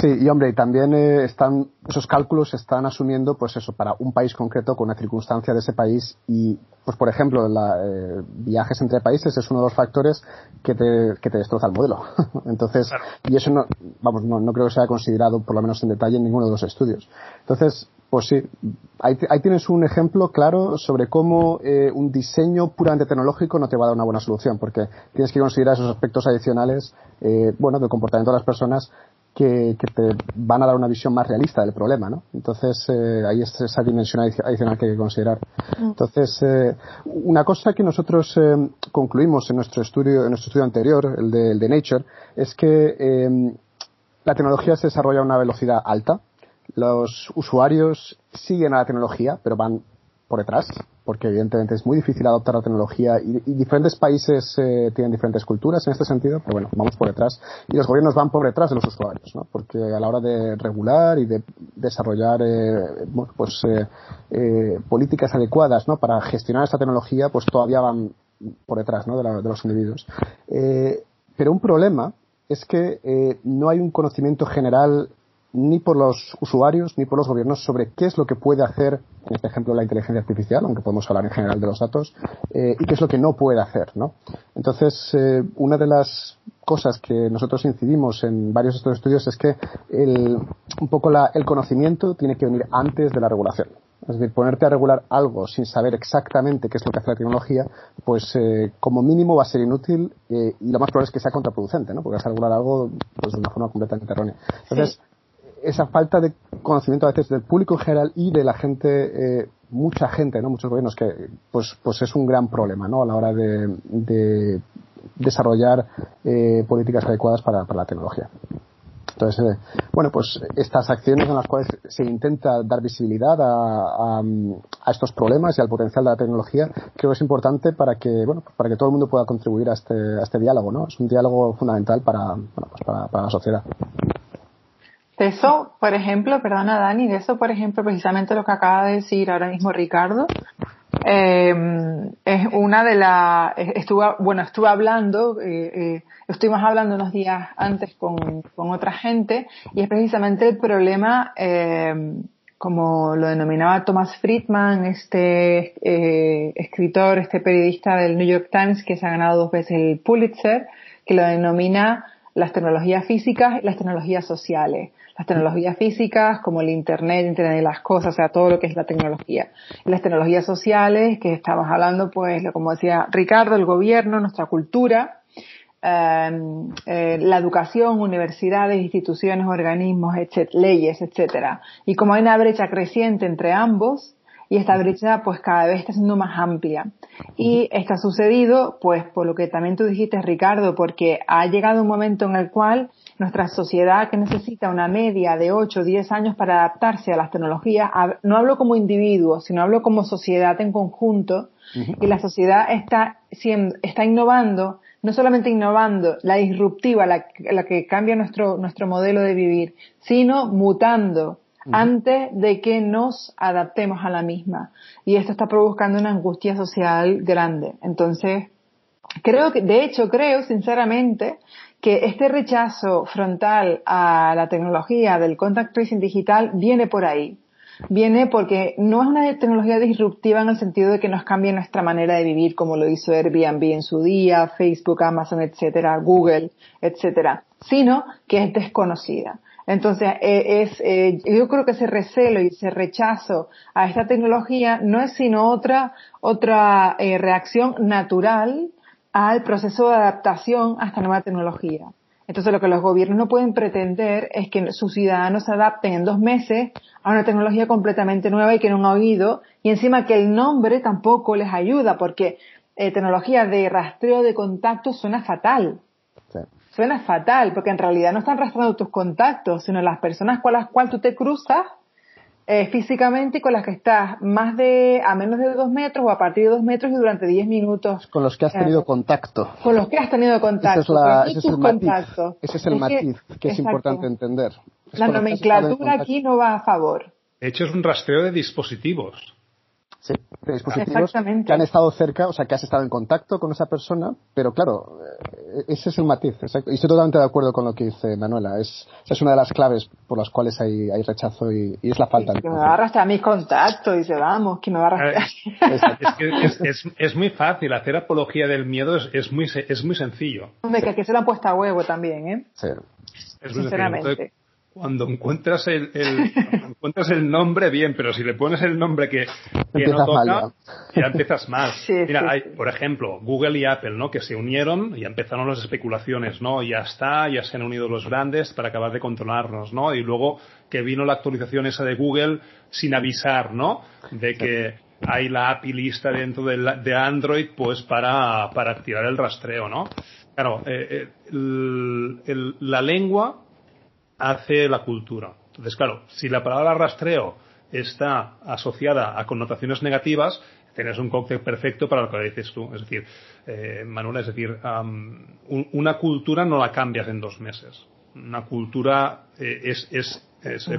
Sí, y hombre, también eh, están, esos cálculos están asumiendo, pues eso, para un país concreto con una circunstancia de ese país y, pues por ejemplo, la, eh, viajes entre países es uno de los factores que te, que te destroza el modelo. (laughs) Entonces, y eso no, vamos, no, no creo que sea considerado, por lo menos en detalle, en ninguno de los estudios. Entonces, pues sí, ahí, ahí, tienes un ejemplo claro sobre cómo eh, un diseño puramente tecnológico no te va a dar una buena solución, porque tienes que considerar esos aspectos adicionales, eh, bueno, del comportamiento de las personas que, que, te van a dar una visión más realista del problema, ¿no? Entonces, eh, ahí es esa dimensión adicional que hay que considerar. Mm. Entonces, eh, una cosa que nosotros eh, concluimos en nuestro estudio, en nuestro estudio anterior, el de, el de Nature, es que eh, la tecnología se desarrolla a una velocidad alta. Los usuarios siguen a la tecnología, pero van por detrás, porque evidentemente es muy difícil adoptar la tecnología y, diferentes países eh, tienen diferentes culturas en este sentido, pero bueno, vamos por detrás y los gobiernos van por detrás de los usuarios, ¿no? porque a la hora de regular y de desarrollar eh, pues eh, eh, políticas adecuadas ¿no? para gestionar esta tecnología, pues todavía van por detrás ¿no? de, la, de los individuos. Eh, pero un problema es que eh, no hay un conocimiento general ni por los usuarios ni por los gobiernos sobre qué es lo que puede hacer, en este ejemplo, la inteligencia artificial, aunque podemos hablar en general de los datos, eh, y qué es lo que no puede hacer, ¿no? Entonces, eh, una de las cosas que nosotros incidimos en varios de estos estudios es que el, un poco la, el conocimiento tiene que venir antes de la regulación. Es decir, ponerte a regular algo sin saber exactamente qué es lo que hace la tecnología, pues eh, como mínimo va a ser inútil eh, y lo más probable es que sea contraproducente, ¿no? Porque vas a regular algo pues, de una forma completamente errónea. Entonces, esa falta de conocimiento a veces del público en general y de la gente, eh, mucha gente, ¿no? Muchos gobiernos que, pues, pues es un gran problema, ¿no? A la hora de, de desarrollar eh, políticas adecuadas para, para, la tecnología. Entonces, eh, bueno, pues estas acciones en las cuales se intenta dar visibilidad a, a, a, estos problemas y al potencial de la tecnología, creo que es importante para que, bueno, para que todo el mundo pueda contribuir a este, a este diálogo, ¿no? Es un diálogo fundamental para, bueno, pues para, para la sociedad. De eso, por ejemplo, perdona Dani, de eso, por ejemplo, precisamente lo que acaba de decir ahora mismo Ricardo, eh, es una de las, estuve, bueno, estuve hablando, eh, eh, estuvimos hablando unos días antes con, con, otra gente y es precisamente el problema, eh, como lo denominaba Thomas Friedman, este eh, escritor, este periodista del New York Times que se ha ganado dos veces el Pulitzer, que lo denomina las tecnologías físicas y las tecnologías sociales las tecnologías físicas como el Internet, Internet de las cosas, o sea, todo lo que es la tecnología. Las tecnologías sociales, que estamos hablando, pues, como decía Ricardo, el gobierno, nuestra cultura, eh, eh, la educación, universidades, instituciones, organismos, etc, leyes, etcétera. Y como hay una brecha creciente entre ambos, y esta brecha pues cada vez está siendo más amplia. Y esto ha sucedido pues por lo que también tú dijiste Ricardo, porque ha llegado un momento en el cual nuestra sociedad que necesita una media de 8 o 10 años para adaptarse a las tecnologías, no hablo como individuo, sino hablo como sociedad en conjunto, uh -huh. y la sociedad está, siendo, está innovando, no solamente innovando, la disruptiva, la, la que cambia nuestro, nuestro modelo de vivir, sino mutando, antes de que nos adaptemos a la misma. Y esto está provocando una angustia social grande. Entonces, creo que, de hecho, creo sinceramente que este rechazo frontal a la tecnología del contact tracing digital viene por ahí. Viene porque no es una tecnología disruptiva en el sentido de que nos cambie nuestra manera de vivir, como lo hizo Airbnb en su día, Facebook, Amazon, etcétera, Google, etcétera, sino que es desconocida. Entonces, eh, es, eh, yo creo que ese recelo y ese rechazo a esta tecnología no es sino otra, otra eh, reacción natural al proceso de adaptación a esta nueva tecnología. Entonces, lo que los gobiernos no pueden pretender es que sus ciudadanos se adapten en dos meses a una tecnología completamente nueva y que no han oído, y encima que el nombre tampoco les ayuda, porque eh, tecnología de rastreo de contactos suena fatal. Suena fatal, porque en realidad no están rastreando tus contactos, sino las personas con las cuales tú te cruzas eh, físicamente con las que estás más de a menos de dos metros o a partir de dos metros y durante diez minutos. Con los que has tenido contacto. Con los que has tenido contacto. ese, es el matiz, ese es el matiz que es importante entender. la nomenclatura aquí no va a favor. De hecho, es un rastreo de dispositivos. Sí, de dispositivos que han estado cerca, o sea, que has estado en contacto con esa persona, pero claro, eh, ese es el matiz, exacto. Y estoy totalmente de acuerdo con lo que dice Manuela. Es, es una de las claves por las cuales hay, hay rechazo y, es la falta de. Que me va a arrastrar mis contactos, dice, vamos, que me va a arrastrar. (laughs) es, es, es, muy fácil, hacer apología del miedo es, muy, es muy sencillo. Hombre, que aquí se lo han puesto a huevo también, ¿eh? Sí. Sinceramente cuando encuentras el, encuentras el nombre bien, pero si le pones el nombre que, no toca, ya empiezas mal. Mira, hay, por ejemplo, Google y Apple, ¿no? Que se unieron y empezaron las especulaciones, ¿no? Ya está, ya se han unido los grandes para acabar de controlarnos, ¿no? Y luego que vino la actualización esa de Google sin avisar, ¿no? De que hay la API lista dentro de, Android, pues para, para activar el rastreo, ¿no? Claro, eh, eh, la lengua hace la cultura. Entonces, claro, si la palabra rastreo está asociada a connotaciones negativas, tienes un cóctel perfecto para lo que dices tú. Es decir, eh, Manuel, es decir, una cultura no la cambias en dos meses. Una cultura eh, es, es,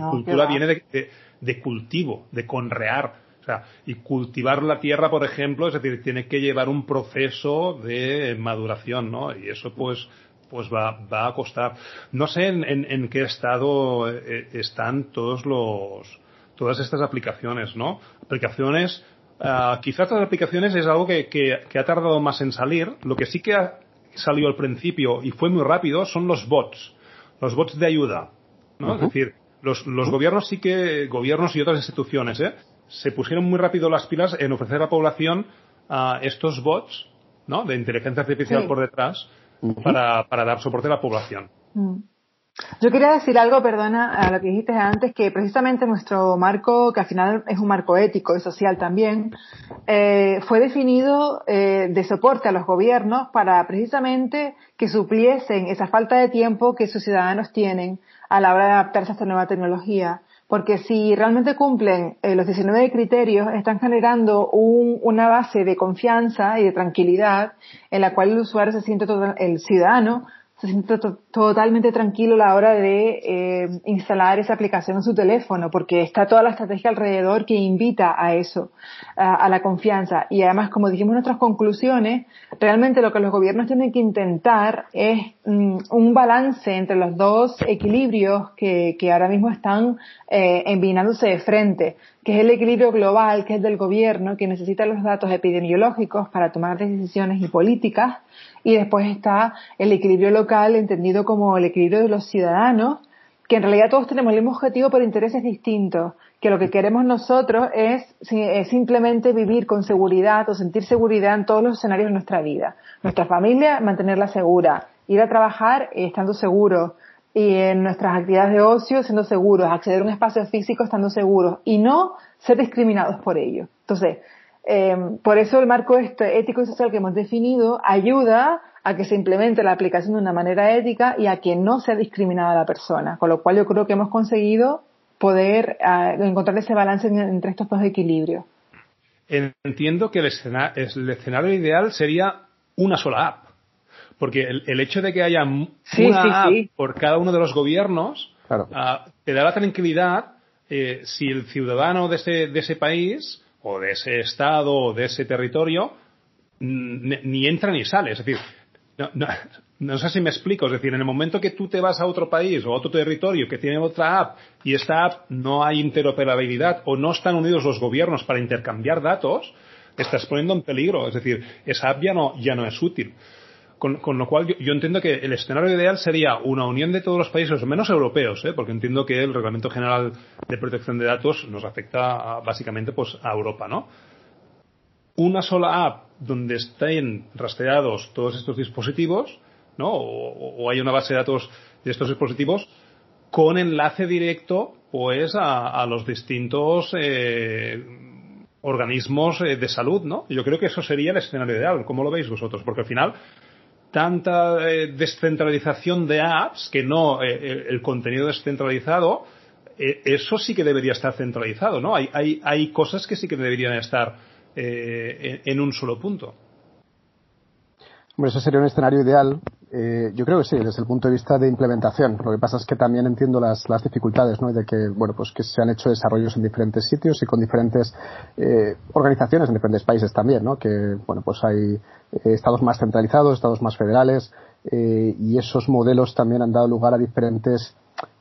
cultura viene de, de, cultivo, de conrear. O sea, y cultivar la tierra, por ejemplo, es decir, tiene que llevar un proceso de maduración, ¿no? Y eso, pues, pues va, va a costar. No sé en, en, qué estado eh, están todos los, todas estas aplicaciones, ¿no? Aplicaciones, uh, quizás las aplicaciones es algo que, que, ha tardado más en salir. Lo que sí que ha salido al principio y fue muy rápido son los bots, los bots de ayuda, ¿no? Es decir, los, los gobiernos sí que, gobiernos y otras instituciones, ¿eh? Se pusieron muy rápido las pilas en ofrecer a la población uh, estos bots, ¿no? De inteligencia artificial por detrás, para, para dar soporte a la población. Mm. Yo quería decir algo, perdona, a lo que dijiste antes, que precisamente nuestro marco, que al final es un marco ético y social también, eh, fue definido eh, de soporte a los gobiernos para precisamente que supliesen esa falta de tiempo que sus ciudadanos tienen a la hora de adaptarse a esta nueva tecnología. Porque si realmente cumplen eh, los 19 criterios, están generando una base de confianza y de tranquilidad en la cual el usuario se siente, todo, el ciudadano se siente totalmente tranquilo a la hora de eh, instalar esa aplicación en su teléfono, porque está toda la estrategia alrededor que invita a eso, a, la confianza. Y además, como dijimos en nuestras conclusiones, realmente lo que los gobiernos tienen que intentar es mm, un balance entre los dos equilibrios que, que ahora mismo están eh, envinándose de frente, que es el equilibrio global, que es del gobierno, que necesita los datos epidemiológicos para tomar decisiones y políticas, y después está el equilibrio local, entendido como el equilibrio de los ciudadanos, que en realidad todos tenemos el mismo objetivo por intereses distintos, que lo que queremos nosotros es, simplemente vivir con seguridad o sentir seguridad en todos los escenarios de nuestra vida. Nuestra familia, mantenerla segura, ir a trabajar estando seguros, y en nuestras actividades de ocio siendo seguros, acceder a un espacio físico estando seguros y no ser discriminados por ello. Entonces, eh, por eso el marco este ético y social que hemos definido ayuda a que se implemente la aplicación de una manera ética y a que no sea discriminada la persona. Con lo cual yo creo que hemos conseguido poder ah, encontrar ese balance entre estos dos equilibrios. Entiendo que el, escenario, ideal sería una sola app. Porque el, hecho de que haya una app por cada uno de los gobiernos ah, te da la tranquilidad eh, si el ciudadano de ese, de ese país o de ese estado o de ese territorio ni entra ni sale. Es decir, no, sé si me explico. Es decir, en el momento que tú te vas a otro país o a otro territorio que tiene otra app y esta app no hay interoperabilidad o no están unidos los gobiernos para intercambiar datos, estás poniendo en peligro. Es decir, esa app ya no, ya no es útil. Con, lo cual yo, entiendo que el escenario ideal sería una unión de todos los países, menos europeos, ¿eh? porque entiendo que el Reglamento General de Protección de Datos nos afecta básicamente pues, a Europa, ¿no? una sola app donde estén rastreados todos estos dispositivos, ¿no? O, hay una base de datos de estos dispositivos con enlace directo, pues, a, los distintos eh, organismos eh, de salud, ¿no? Yo creo que eso sería el escenario ideal. ¿Cómo lo veis vosotros? Porque al final tanta eh, descentralización de apps que no el contenido descentralizado eso sí que debería estar centralizado, ¿no? Hay, hay, hay cosas que sí que deberían estar eh, en un solo punto. Bueno, eso sería un escenario ideal. Eh, yo creo que sí, desde el punto de vista de implementación. Lo que pasa es que también entiendo las, las dificultades, ¿no? De que, bueno, pues que se han hecho desarrollos en diferentes sitios y con diferentes eh, organizaciones en diferentes países también, ¿no? Que, bueno, pues hay estados más centralizados, estados más federales, y esos modelos también han dado lugar a diferentes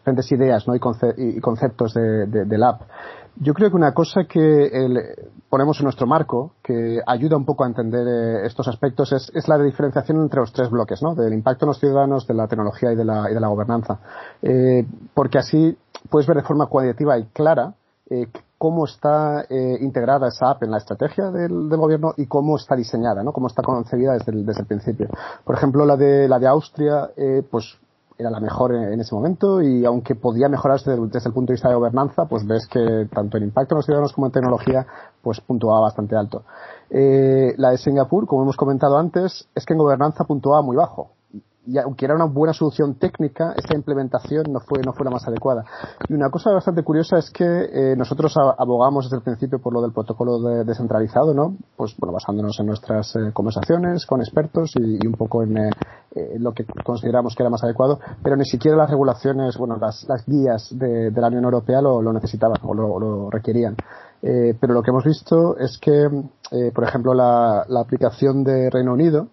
diferentes ideas ¿no? y, conceptos de, del app. Yo creo que una cosa que ponemos en nuestro marco, que ayuda un poco a entender eh, estos aspectos, es, es, la diferenciación entre los tres bloques, ¿no? del impacto en los ciudadanos, de la tecnología y de la, y de la gobernanza. Eh, porque así puedes ver de forma cualitativa y clara eh, cómo está integrada esa app en la estrategia del, gobierno y cómo está diseñada, ¿no? cómo está concebida desde el, desde el principio. Por ejemplo, la de, la de Austria, pues era la mejor en, ese momento y aunque podía mejorarse desde, el punto de vista de gobernanza, pues ves que tanto en impacto en los ciudadanos como en tecnología, pues puntuaba bastante alto. Eh, la de Singapur, como hemos comentado antes, es que en gobernanza puntuaba muy bajo y aunque era una buena solución técnica, esta implementación no fue, no fue la más adecuada. Y una cosa bastante curiosa es que eh, nosotros abogamos desde el principio por lo del protocolo descentralizado, ¿no? Pues bueno, basándonos en nuestras eh, conversaciones con expertos y, un poco en eh, lo que consideramos que era más adecuado, pero ni siquiera las regulaciones, bueno, las, guías de, la Unión Europea lo, necesitaban o lo, requerían. pero lo que hemos visto es que, por ejemplo, la aplicación de Reino Unido,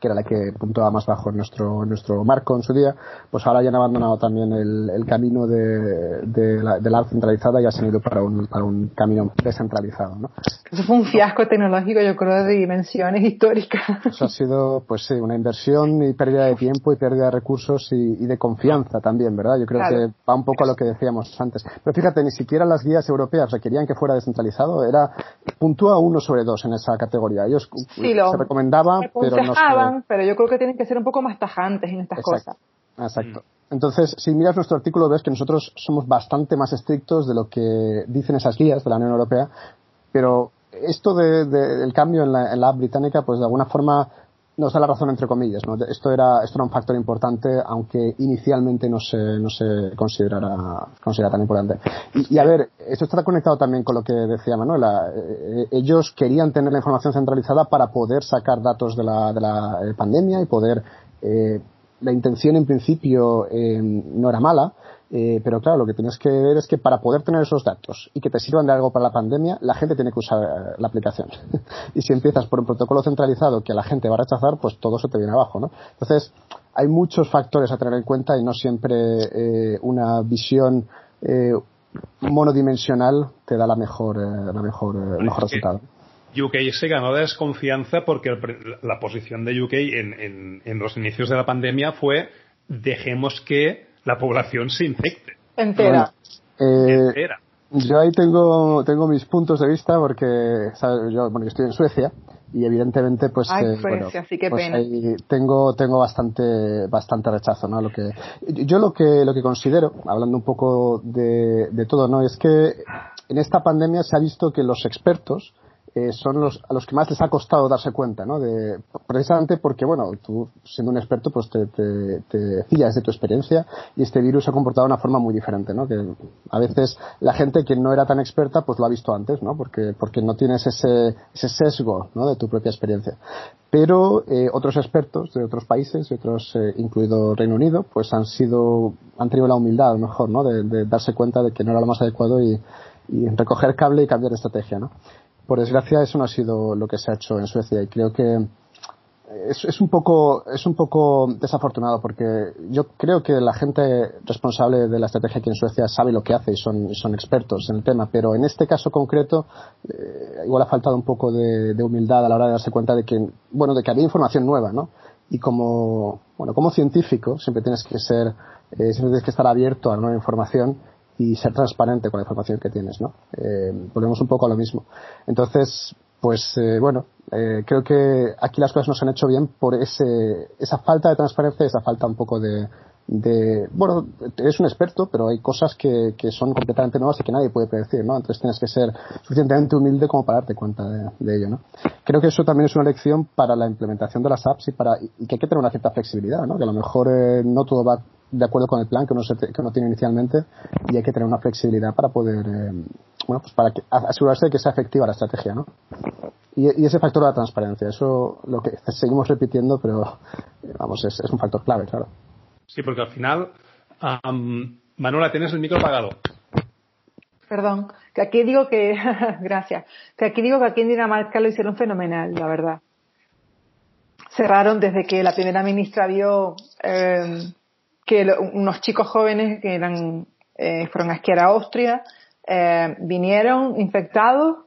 que era la que puntuaba más bajo en nuestro, nuestro marco en su día, pues ahora ya han abandonado también el, el camino de, de, la, de la centralizada y ya se han ido para un, para un camino descentralizado. ¿no? Eso fue un fiasco tecnológico, yo creo, de dimensiones históricas. Eso ha sido, pues sí, una inversión y pérdida de tiempo y pérdida de recursos y, y de confianza también, ¿verdad? Yo creo que va un poco a lo que decíamos antes. Pero fíjate, ni siquiera las guías europeas requerían que fuera descentralizado, era puntúa uno sobre dos en esa categoría. Ellos se recomendaba, pero no pero yo creo que tienen que ser un poco más tajantes en estas cosas. Exacto. Entonces, si miras nuestro artículo, ves que nosotros somos bastante más estrictos de lo que dicen esas guías de la Unión Europea, pero esto del cambio en la, en la app británica, pues de alguna forma nos da la razón entre comillas. ¿no? Esto, era, esto era un factor importante, aunque inicialmente no se, no se considerara, considera tan importante. Y, a ver, esto está conectado también con lo que decía Manuela. Eh, ellos querían tener la información centralizada para poder sacar datos de la, de la eh, pandemia y poder eh, la intención en principio eh, no era mala, eh, pero claro, lo que tienes que ver es que para poder tener esos datos y que te sirvan de algo para la pandemia, la gente tiene que usar eh, la aplicación. (laughs) y si empiezas por un protocolo centralizado que la gente va a rechazar, pues todo se te viene abajo, ¿no? Entonces, hay muchos factores a tener en cuenta y no siempre una visión monodimensional te da la mejor, la mejor, mejor resultado. UK se ganó de desconfianza porque la posición de UK en, los inicios de la pandemia fue dejemos que la población se infecte. Entera. Eh, Entera. Yo ahí tengo, tengo mis puntos de vista porque yo bueno, estoy en Suecia y evidentemente pues, eh, bueno, pues ahí tengo tengo bastante bastante rechazo no lo que yo lo que lo que considero hablando un poco de, de todo no es que en esta pandemia se ha visto que los expertos eh, son los a los que más les ha costado darse cuenta, ¿no? De, precisamente porque, bueno, tú siendo un experto, pues te, te, te fías de tu experiencia y este virus se ha comportado de una forma muy diferente, ¿no? Que a veces la gente que no era tan experta, pues lo ha visto antes, ¿no? Porque, porque no tienes ese, ese sesgo, ¿no? De tu propia experiencia. Pero eh, otros expertos de otros países, otros, eh, incluido Reino Unido, pues han sido, han tenido la humildad, a lo mejor, ¿no? De, de darse cuenta de que no era lo más adecuado y, y recoger cable y cambiar de estrategia, ¿no? Por desgracia, eso no ha sido lo que se ha hecho en Suecia. Y creo que es, es, un poco es un poco desafortunado porque yo creo que la gente responsable de la estrategia aquí en Suecia sabe lo que hace y son, son expertos en el tema. Pero en este caso concreto eh, igual ha faltado un poco de, humildad a la hora de darse cuenta de que bueno de que había información nueva no y como bueno como científico siempre tienes que ser eh, siempre tienes que estar abierto a nueva información y ser transparente con la información que tienes, ¿no? Eh, volvemos un poco a lo mismo. Entonces, pues eh, bueno, eh, creo que aquí las cosas no se han hecho bien por ese, esa falta de transparencia, esa falta un poco de, de, bueno, eres un experto, pero hay cosas que, que son completamente nuevas y que nadie puede predecir, ¿no? Entonces tienes que ser suficientemente humilde como para darte cuenta de, ello, ¿no? Creo que eso también es una lección para la implementación de las apps y para, y que hay que tener una cierta flexibilidad, ¿no? Que a lo mejor eh, no todo va de acuerdo con el plan que uno, se, que uno tiene inicialmente y hay que tener una flexibilidad para poder, eh, bueno, pues para asegurarse de que sea efectiva la estrategia, ¿no? Y, y, ese factor de la transparencia, eso lo que (laughs) seguimos repitiendo, pero vamos, es, es un factor clave, claro. Sí, porque al final, Manuela, tienes el micro apagado. Perdón, que aquí digo que, (laughs) gracias, que aquí digo que aquí en Dinamarca lo hicieron fenomenal, la verdad. Cerraron desde que la primera ministra vio em, que unos chicos jóvenes que eran, eh, fueron a esquiar a Austria, em, vinieron infectados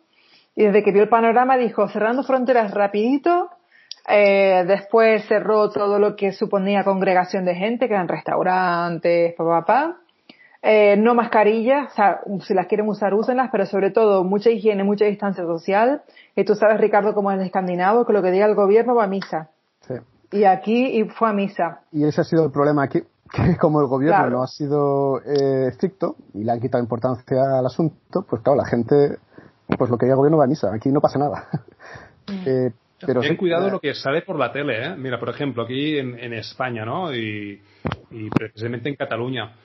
y desde que vio el panorama dijo cerrando fronteras rapidito eh, después cerró todo lo que suponía congregación de gente, que eran restaurantes, papá, papá. Eh, no mascarillas, o sea, si las quieren usar, úsenlas, pero sobre todo mucha higiene, mucha distancia social. Y tú sabes, Ricardo, como es escandinavo, que lo que diga el gobierno va a misa. Sí. Y aquí y fue a misa. Y ese ha sido el problema aquí, que como el gobierno no ha sido eh, estricto y le han quitado importancia al asunto, pues claro, la gente, pues lo que diga el gobierno va a misa. Aquí no pasa nada. Mm. (laughs) eh, pero Ten cuidado lo que sale por la tele, ¿eh? Mira, por ejemplo, aquí en, España, ¿no? Y, precisamente en Cataluña.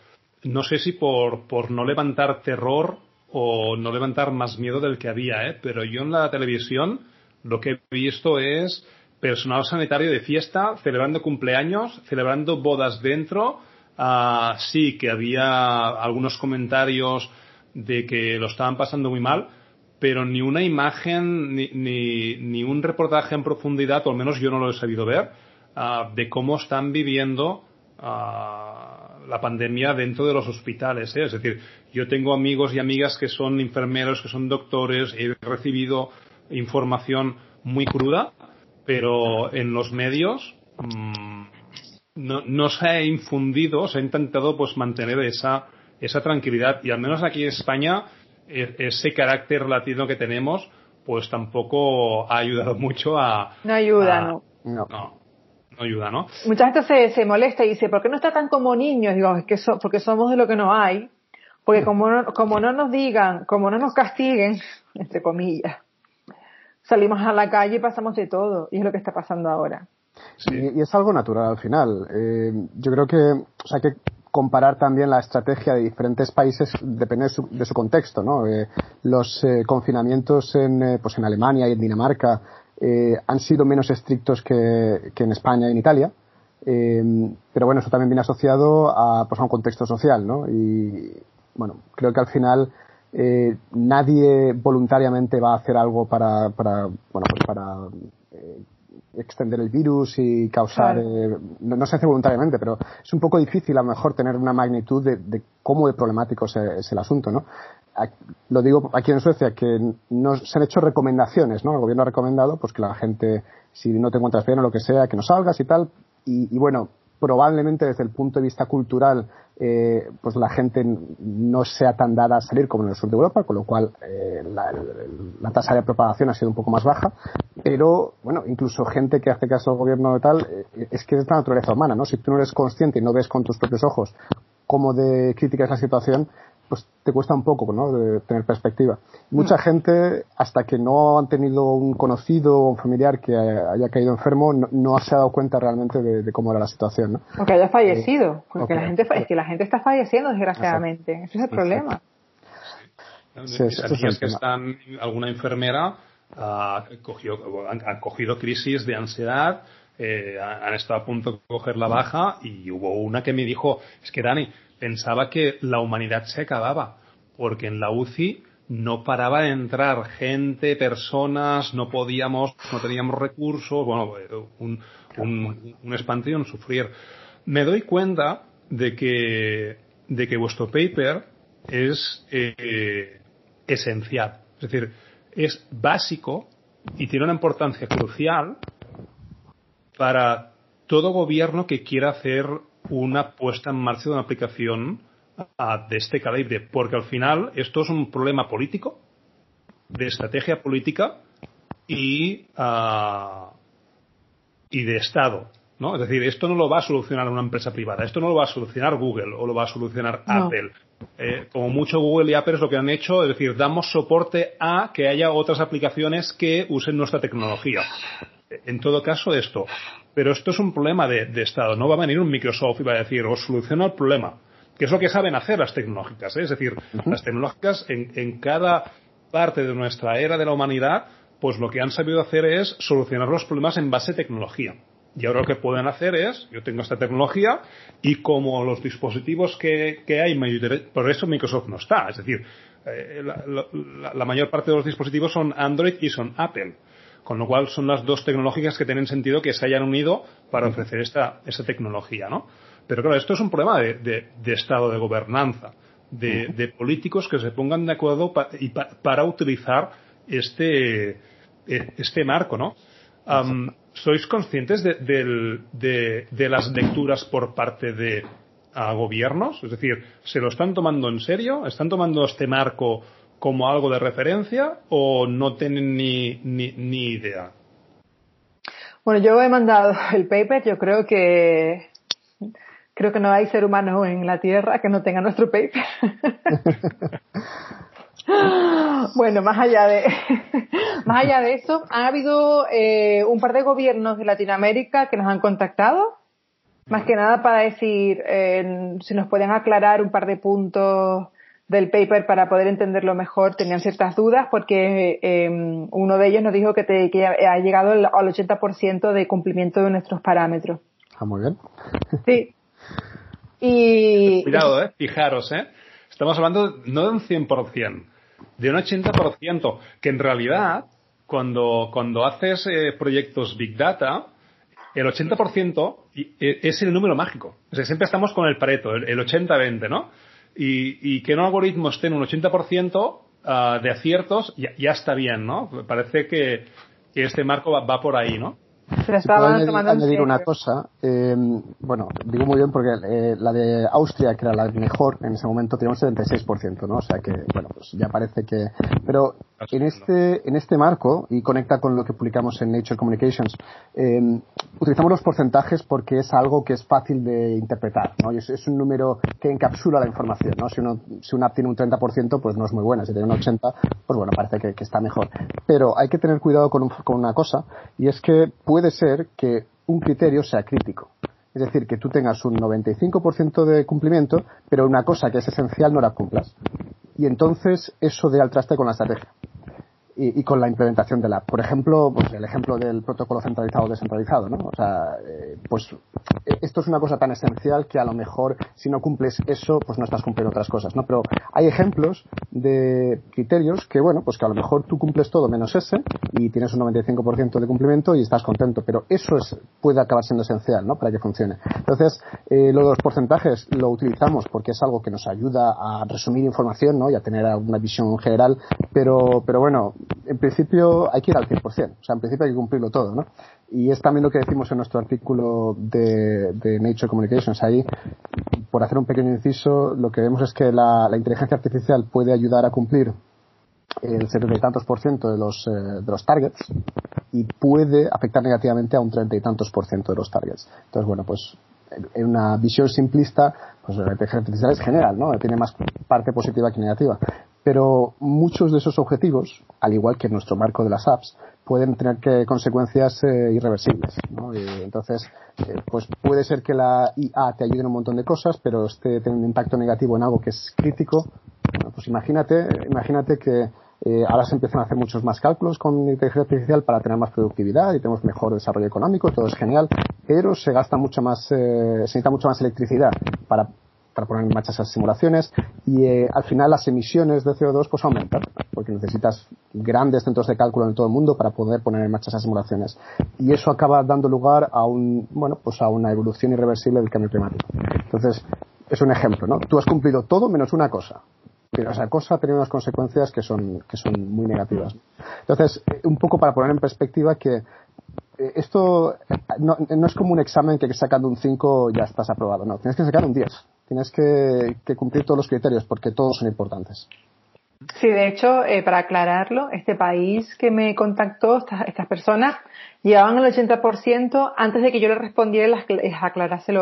No sé si por, por no levantar terror o no levantar más miedo del que había, ¿eh? Pero yo en la televisión lo que he visto es personal sanitario de fiesta, celebrando cumpleaños, celebrando bodas dentro. Uh, sí, que había algunos comentarios de que lo estaban pasando muy mal, pero ni una imagen ni, ni, un reportaje en profundidad, o al menos yo no lo he sabido ver, ah, de cómo están viviendo ah, la pandemia dentro de los hospitales. ¿eh? Es decir, yo tengo amigos y amigas que son enfermeros, que son doctores, he recibido información muy cruda, pero en los medios mm, no, no, se ha infundido, se ha intentado pues mantener esa, esa tranquilidad. Y al menos aquí en España e-, ese carácter latino que tenemos, pues tampoco ha ayudado mucho a... No ayuda, no. no. no. ayuda, ¿no? Mucha gente se, se molesta y dice, ¿por qué no está tan como niños? Digo, es que porque somos de lo que no hay. Porque como no, como no nos digan, como no nos castiguen, (laughs) entre comillas, salimos a la calle y pasamos de todo. Y es lo que está pasando ahora. Sí. Y, es algo natural al final. Eh, yo creo que, o sea, que comparar también la estrategia de diferentes países depende de su, contexto, ¿no? Eh, los eh, confinamientos en, eh, pues en Alemania y en Dinamarca han sido menos estrictos que, en España y en Italia, pero bueno, eso también viene asociado a, pues a un contexto social, ¿no? Y bueno, creo que al final nadie voluntariamente va a hacer algo para, para bueno, pues para extender el virus y causar, eh, no, se hace voluntariamente, pero es un poco difícil a lo mejor tener una magnitud de, cómo de problemático es, el asunto, ¿no? Lo digo aquí en Suecia que no se han hecho recomendaciones, ¿no? El gobierno ha recomendado pues que la gente, si no te encuentras bien o lo que sea, que no salgas y tal. y bueno, probablemente desde el punto de vista cultural eh, pues la gente no sea tan dada a salir como en el sur de Europa, con lo cual eh, la, tasa de propagación ha sido un poco más baja, pero bueno, incluso gente que hace caso al gobierno de tal, eh, es que es la naturaleza humana, ¿no? Si tú no eres consciente y no ves con tus propios ojos cómo de crítica es la situación, pues te cuesta un poco, ¿no? De tener perspectiva. Mucha mm. gente, hasta que no han tenido un conocido o un familiar que haya caído enfermo, no, se ha dado cuenta realmente de, cómo era la situación, ¿no? O que haya fallecido, eh, porque la gente, es que la gente está falleciendo, desgraciadamente. Ese es el problema. Sí, que están, alguna enfermera ha cogido, han, cogido crisis de ansiedad, eh, han estado a punto de coger la baja y hubo una que me dijo, es que Dani, pensaba que la humanidad se acababa, porque en la UCI no paraba de entrar gente, personas, no podíamos, no teníamos recursos, bueno, un, un, un sufrir. Me doy cuenta de que, de que vuestro paper es eh, esencial, es decir, es básico y tiene una importancia crucial para todo gobierno que quiera hacer una puesta en marcha de una aplicación ah, de este calibre, porque al final esto es un problema político, de estrategia política, y, uh, y de Estado. ¿no? Es decir, esto no lo va a solucionar una empresa privada, esto no lo va a solucionar Google o lo va a solucionar Apple. Eh, como mucho Google y Apple es lo que han hecho, es decir, damos soporte a que haya otras aplicaciones que usen nuestra tecnología. En todo caso, esto. Pero esto es un problema de, Estado. No va a venir un Microsoft y va a decir, os soluciona el problema. Que es lo que saben hacer las tecnológicas. ¿eh? Es decir, las tecnológicas en, en cada parte de nuestra era de la humanidad, pues lo que han sabido hacer es solucionar los problemas en base a tecnología. Y ahora lo que pueden hacer es, yo tengo esta tecnología y como los dispositivos que, hay, por eso Microsoft no está. Es decir, eh, la, mayor parte de los dispositivos son Android y son Apple. Con lo cual son las dos tecnológicas que tienen sentido que se hayan unido para ofrecer esta, tecnología, ¿no? Pero claro, esto es un problema de, estado de gobernanza, de, políticos que se pongan de acuerdo y para utilizar este, e, este marco, ¿no? ¿Sois conscientes de, las lecturas por parte de gobiernos? Es decir, ¿se lo están tomando en serio? ¿Están tomando este marco como algo de referencia o no tienen ni, ni, idea? Bueno, yo he mandado (laughs) el paper, yo creo que creo que no hay ser humano en la Tierra que no tenga nuestro paper. (laughs) Bueno, más allá de, (laughs) más allá de eso, ha habido eh, un par de gobiernos de Latinoamérica que nos han contactado, más que nada para decir eh, si nos pueden aclarar un par de puntos del paper para poder entenderlo mejor. Tenían ciertas dudas porque eh, uno de ellos nos dijo que, que ha llegado al 80% de cumplimiento de nuestros parámetros. Ah, muy bien. Sí. Y... Cuidado, eh. Fijaros, eh. Estamos hablando no de un 100%, de un 80%, que en realidad, cuando, cuando haces eh, proyectos Big Data, el 80% e, es el número mágico. O sea, siempre estamos con el Pareto, el, 80-20, ¿no? Y, que un algoritmo esté en un 80% ah, de aciertos ya, ya, está bien, ¿no? Parece que, que este marco va por ahí, ¿no? si puedo añadir, una cosa, eh, bueno, digo muy bien porque eh, la de Austria, que era la mejor en ese momento, tenía un 76%, ¿no? O sea que, bueno, pues ya parece que... Pero en este, en este marco, y conecta con lo que publicamos en Nature Communications, eh, utilizamos los porcentajes porque es algo que es fácil de interpretar, ¿no? Y es, un número que encapsula la información, ¿no? Si, uno, si una tiene un 30%, pues no es muy buena. Si tiene un 80%, pues bueno, parece que, que está mejor. Pero hay que tener cuidado con, con una cosa, y es que puede ser que un criterio sea crítico. Es decir, que tú tengas un 95% de cumplimiento, pero una cosa que es esencial no la cumplas. Y entonces eso dé al traste con la estrategia y, con la implementación de la Por ejemplo, pues el ejemplo del protocolo centralizado o descentralizado, ¿no? O sea, eh, pues eh, esto es una cosa tan esencial que a lo mejor si no cumples eso, pues no estás cumpliendo otras cosas, ¿no? Pero hay ejemplos de criterios que, bueno, pues que a lo mejor tú cumples todo menos ese y tienes un 95% de cumplimiento y estás contento, pero eso es, puede acabar siendo esencial, ¿no? Para que funcione. Entonces, eh, lo de los porcentajes lo utilizamos porque es algo que nos ayuda a resumir información, ¿no? Y a tener una visión general, pero, pero bueno, en principio hay que ir al 100%, o sea, en principio hay que cumplirlo todo, ¿no? Y es también lo que decimos en nuestro artículo de, Nature Communications. Ahí, por hacer un pequeño inciso, lo que vemos es que la, inteligencia artificial puede ayudar a cumplir el setenta y tantos por ciento de los, eh, de los targets y puede afectar negativamente a un treinta y tantos por ciento de los targets. Entonces, bueno, pues en una visión simplista, pues la inteligencia artificial es general, ¿no? Tiene más parte positiva que negativa. Pero muchos de esos objetivos, al igual que en nuestro marco de las apps, pueden tener que consecuencias eh, irreversibles. ¿no? Y entonces, eh, pues puede ser que la IA te ayude en un montón de cosas, pero este tiene un impacto negativo en algo que es crítico. pues imagínate, imagínate que eh, ahora se empiezan a hacer muchos más cálculos con inteligencia artificial para tener más productividad y tenemos mejor desarrollo económico, todo es genial, pero se gasta mucho más, se necesita mucha más electricidad para para poner en marcha esas simulaciones y eh, al final las emisiones de CO2 pues aumentan porque necesitas grandes centros de cálculo en todo el mundo para poder poner en marcha esas simulaciones. Y eso acaba dando lugar a un bueno pues a una evolución irreversible del cambio climático. Entonces es un ejemplo no tú has cumplido todo menos una cosa. Pero esa cosa tiene unas consecuencias que son que son muy negativas. Entonces eh, un poco para poner en perspectiva que eh, esto no, no, es como un examen que sacando un 5 ya estás aprobado, no, tienes que sacar un 10 tienes que, cumplir todos los criterios porque todos son importantes. Sí, de hecho, eh, para aclararlo, este país que me contactó, estas, estas personas, llevaban el 80% antes de que yo le respondiera y les aclarase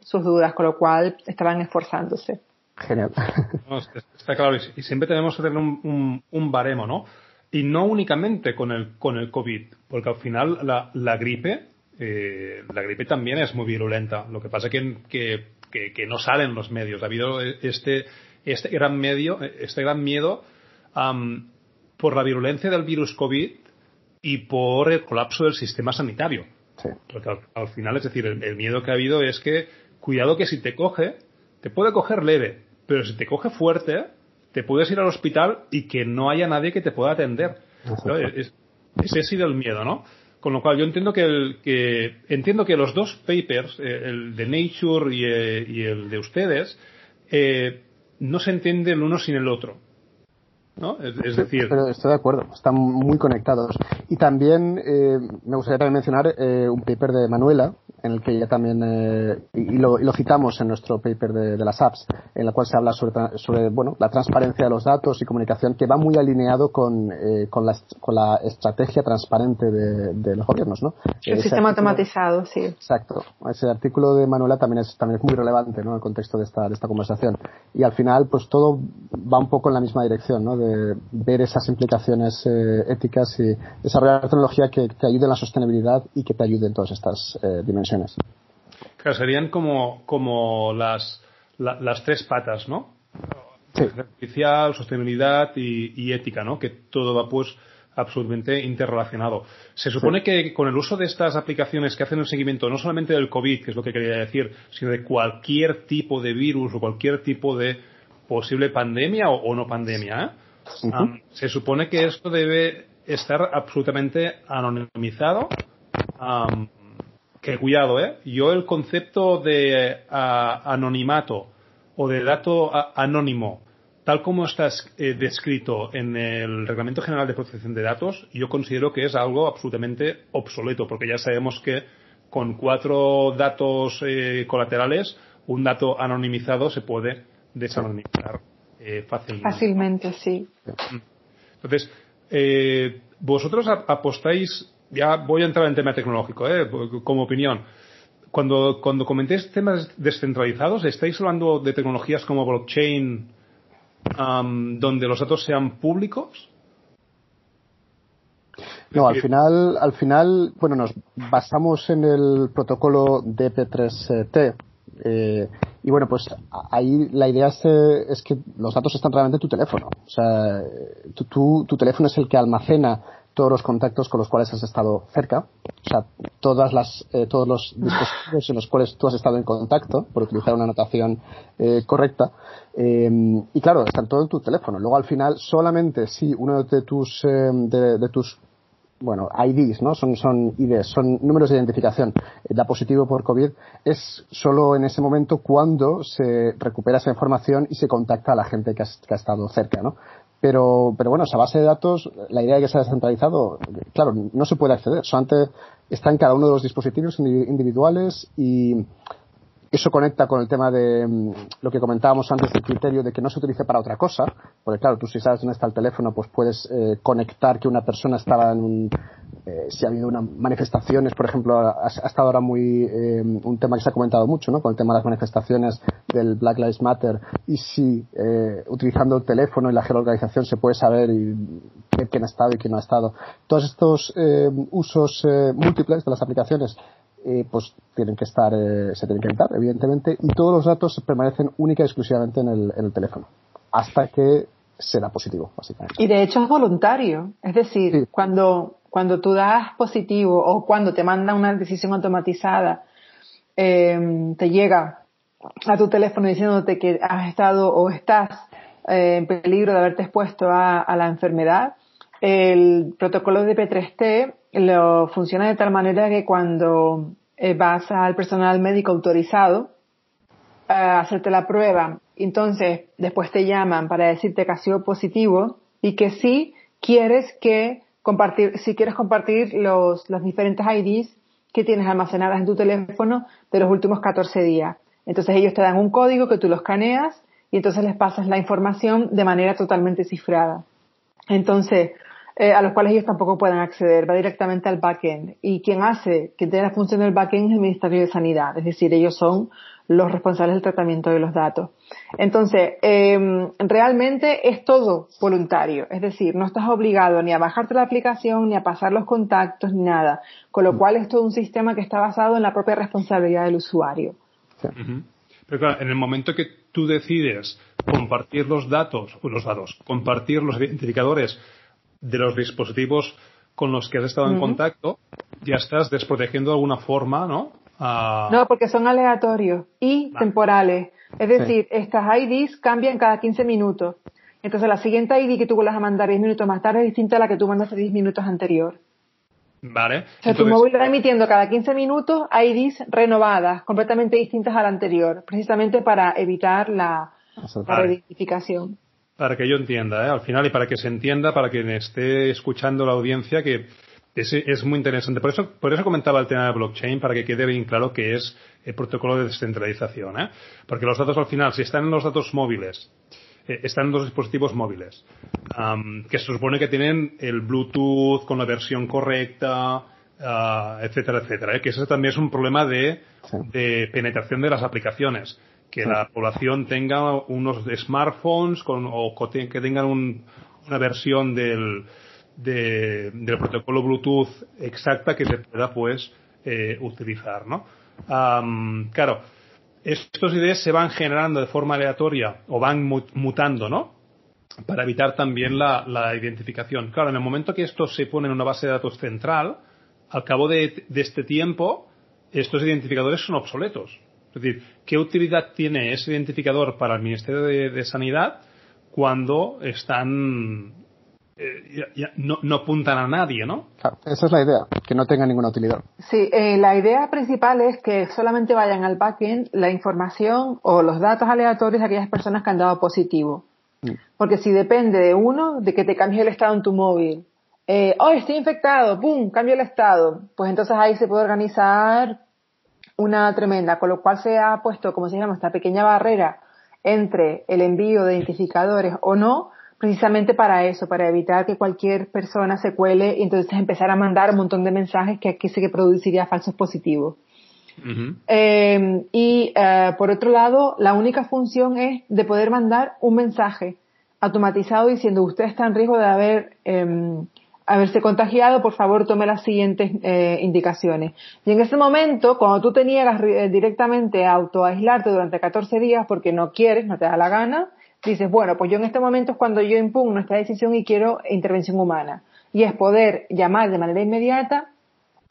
sus dudas, con lo cual estaban esforzándose. Genial. (laughs) está claro, y siempre tenemos que tener un, un, baremo, ¿no? Y no únicamente con el, con el COVID, porque al final la, la gripe, eh, la gripe también es muy virulenta. Lo que pasa es que, que, que, no salen los medios. Ha habido este, este gran medio, este gran miedo por la virulencia del virus COVID y por el colapso del sistema sanitario. Porque al, final, es decir, el, miedo que ha habido es que, cuidado que si te coge, te puede coger leve, pero si te coge fuerte, te puedes ir al hospital y que no haya nadie que te pueda atender. ese ha sido el miedo, ¿no? Con lo cual yo entiendo que, el, que entiendo que los dos papers, eh, el de Nature y, eh, el de ustedes, eh, no se entiende el uno sin el otro. ¿no? Es, decir. Pero estoy de acuerdo, están muy conectados. Y también eh, me gustaría también mencionar eh, un paper de Manuela, en el que ella también, eh, y, lo, citamos en nuestro paper de, las apps, en la cual se habla sobre, sobre bueno, la transparencia de los datos y comunicación, que va muy alineado con, con, la, con la estrategia transparente de, los gobiernos. ¿no? El sistema automatizado, sí. Exacto. Ese artículo de Manuela también es, también es muy relevante ¿no? en el contexto de esta, de esta conversación. Y al final, pues todo va un poco en la misma dirección, ¿no? de ver esas implicaciones eh, éticas y desarrollar tecnología que, ayude en la sostenibilidad y que te ayude en todas estas eh, dimensiones. Claro, serían como, como las, las tres patas, ¿no? Sí. sostenibilidad y, ética, ¿no? Que todo va pues absolutamente interrelacionado. Se supone que con el uso de estas aplicaciones que hacen el seguimiento no solamente del COVID, que es lo que quería decir, sino de cualquier tipo de virus o cualquier tipo de posible pandemia o, no pandemia, ¿eh? se supone que esto debe estar absolutamente anonimizado. Que cuidado, ¿eh? Yo el concepto de anonimato o de dato anónimo, tal como está eh, descrito en el Reglamento General de Protección de Datos, yo considero que es algo absolutamente obsoleto, porque ya sabemos que con cuatro datos eh, colaterales, un dato anonimizado se puede desanonimizar. Eh, fácilmente. Fácilmente, sí. Entonces, eh, vosotros apostáis, ya voy a entrar en tema tecnológico, eh, como opinión. Cuando, cuando comentéis temas descentralizados, ¿estáis hablando de tecnologías como blockchain, donde los datos sean públicos? No, al final, al final, bueno, nos basamos en el protocolo DP3T, eh, y bueno, pues ahí la idea es, eh, es, que los datos están realmente en tu teléfono. O sea, tu, tu, teléfono es el que almacena todos los contactos con los cuales has estado cerca, o sea, todas las, eh, todos los (laughs) dispositivos en los cuales tú has estado en contacto, por utilizar una anotación eh, correcta, y claro, están todo en tu teléfono. Luego al final, solamente si uno de tus, de, de, tus bueno, IDs, ¿no? Son, son IDs, son números de identificación. Da positivo por COVID es solo en ese momento cuando se recupera esa información y se contacta a la gente que ha, estado cerca, ¿no? Pero, pero bueno, esa base de datos, la idea de que sea descentralizado, claro, no se puede acceder. Solamente está en cada uno de los dispositivos individuales y eso conecta con el tema de mm, lo que comentábamos antes del criterio de que no se utilice para otra cosa, porque claro, tú si sabes dónde está el teléfono, pues puedes eh, conectar que una persona estaba en un, eh, si ha habido unas manifestaciones, por ejemplo, ha, estado ahora muy eh, un tema que se ha comentado mucho, ¿no? Con el tema de las manifestaciones del Black Lives Matter y si utilizando el teléfono y la geolocalización se puede saber y quién ha estado y quién no ha estado. Todos estos usos múltiples de las aplicaciones eh, pues tienen que estar, eh, se tienen que editar, evidentemente, y todos los datos permanecen única y exclusivamente en el, en el teléfono, hasta que será positivo, básicamente. Y de hecho es voluntario, es decir, cuando, cuando tú das positivo o cuando te manda una decisión automatizada, eh, te llega a tu teléfono diciéndote que has estado o estás eh, en peligro de haberte expuesto a, a la enfermedad, el protocolo de P3T lo funciona de tal manera que cuando eh, vas al personal médico autorizado a hacerte la prueba, entonces después te llaman para decirte que ha sido positivo y que sí quieres que compartir, si quieres compartir los, los diferentes IDs que tienes almacenadas en tu teléfono de los últimos 14 días. Entonces ellos te dan un código que tú lo escaneas y entonces les pasas la información de manera totalmente cifrada. Entonces, eh, a los cuales ellos tampoco pueden acceder, va directamente al backend. Y quien hace, que tiene la función del backend es el Ministerio de Sanidad, es decir, ellos son los responsables del tratamiento de los datos. Entonces, em, realmente es todo voluntario, es decir, no estás obligado ni a bajarte la aplicación, ni a pasar los contactos, ni nada, con lo cual es todo un sistema que está basado en la propia responsabilidad del usuario. Pero claro, en el momento que tú decides compartir los datos, los datos, compartir los identificadores de los dispositivos con los que has estado en contacto, ya estás desprotegiendo de alguna forma, ¿no? No, porque son aleatorios y temporales. Es decir, estas IDs cambian cada 15 minutos. Entonces la siguiente ID que tú vuelvas a mandar 10 minutos más tarde es distinta a la que tú mandaste 10 minutos anterior. Vale. O sea, tu móvil va emitiendo cada 15 minutos IDs renovadas, completamente distintas a la anterior, precisamente para evitar la, identificación. Para que yo entienda, ¿eh? al final, y para que se entienda, para quien esté escuchando la audiencia, que es, es, muy interesante. Por eso, por eso comentaba el tema de blockchain, para que quede bien claro que es el protocolo de descentralización. ¿eh? Porque los datos al final, si están en los datos móviles, eh, están en los dispositivos móviles, que se supone que tienen el Bluetooth con la versión correcta, uh, etcétera, etcétera. ¿eh? Que eso también es un problema de, de penetración de las aplicaciones. Que la población tenga unos smartphones con, o que tengan un, una versión del, de, del protocolo Bluetooth exacta que se pueda pues eh, utilizar, ¿no? claro, estos ideas se van generando de forma aleatoria o van mutando, ¿no? Para evitar también la, la, identificación. Claro, en el momento que esto se pone en una base de datos central, al cabo de, de este tiempo, estos identificadores son obsoletos. Es decir, ¿qué utilidad tiene ese identificador para el Ministerio de, de Sanidad cuando están eh, no, no, apuntan a nadie, ¿no? Claro, esa es la idea, que no tenga ninguna utilidad. Sí, eh, la idea principal es que solamente vayan al backend la información o los datos aleatorios de aquellas personas que han dado positivo. Mm. Porque si depende de uno, de que te cambie el estado en tu móvil, eh, oh, estoy infectado, ¡pum!, cambio el estado, pues entonces ahí se puede organizar una tremenda, con lo cual se ha puesto, como se llama, esta pequeña barrera entre el envío de identificadores o no, precisamente para eso, para evitar que cualquier persona se cuele y entonces empezar a mandar un montón de mensajes que aquí sí que produciría falsos positivos. Em, y eh, por otro lado, la única función es de poder mandar un mensaje automatizado diciendo usted está en riesgo de haber em, haberse contagiado, por favor tome las siguientes eh, indicaciones. Y en ese momento, cuando tú te niegas eh, directamente a autoaislarte durante 14 días porque no quieres, no te da la gana, dices, bueno, pues yo en este momento es cuando yo impugno esta decisión y quiero intervención humana. Y es poder llamar de manera inmediata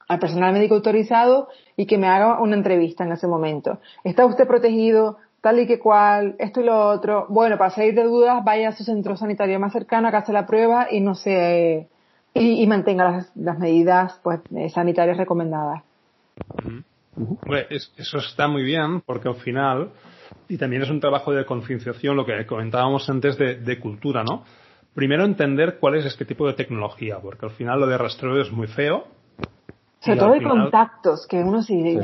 al personal médico autorizado y que me haga una entrevista en ese momento. ¿Está usted protegido? Tal y que cual, esto y lo otro. Bueno, para salir de dudas, vaya a su centro sanitario más cercano, haga la prueba y no se, y, mantenga las, medidas pues, eh, sanitarias recomendadas. eso está muy bien, porque al final y también es un trabajo de concienciación, lo que comentábamos antes de, cultura, ¿no? Primero entender cuál es este tipo de tecnología, porque al final lo de rastreo es muy feo. Sobre todo de contactos, que uno sí,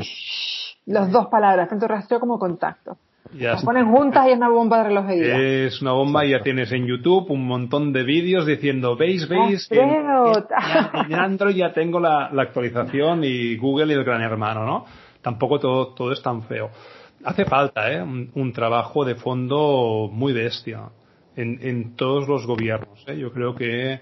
las dos palabras, tanto rastreo como contacto. Ya ponen juntas y es una bomba de relojería. Es una bomba y ya tienes en YouTube un montón de vídeos diciendo, veis, veis, en, en, Android ya tengo la, actualización y Google y el gran hermano, ¿no? Tampoco todo, todo es tan feo hace falta ¿eh? un, trabajo de fondo muy bestia en, en todos los gobiernos. ¿eh? Yo creo que,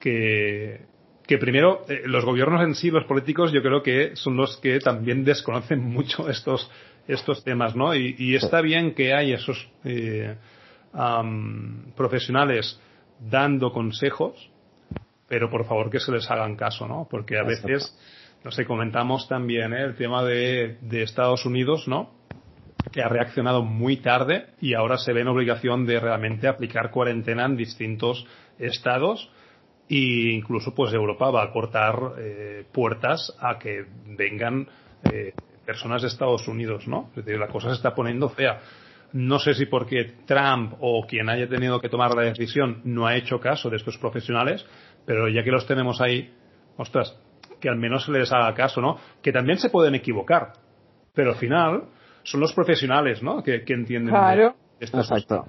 que, que primero eh, los gobiernos en sí, los políticos, yo creo que son los que también desconocen mucho estos, estos temas, ¿no? Y, y está bien que hay esos eh, profesionales dando consejos, pero por favor que se les hagan caso, ¿no? Porque a veces, no sé, comentamos también ¿eh? el tema de, de Estados Unidos, ¿no? que ha reaccionado muy tarde y ahora se ve en obligación de realmente aplicar cuarentena en distintos estados e incluso pues Europa va a cortar eh, puertas a que vengan eh, personas de Estados Unidos, ¿no? Es decir, la cosa se está poniendo fea. No sé si porque Trump o quien haya tenido que tomar la decisión no ha hecho caso de estos profesionales, pero ya que los tenemos ahí, ostras, que al menos se les haga caso, ¿no? Que también se pueden equivocar, pero al final son los profesionales, ¿no? Que, entienden Exacto.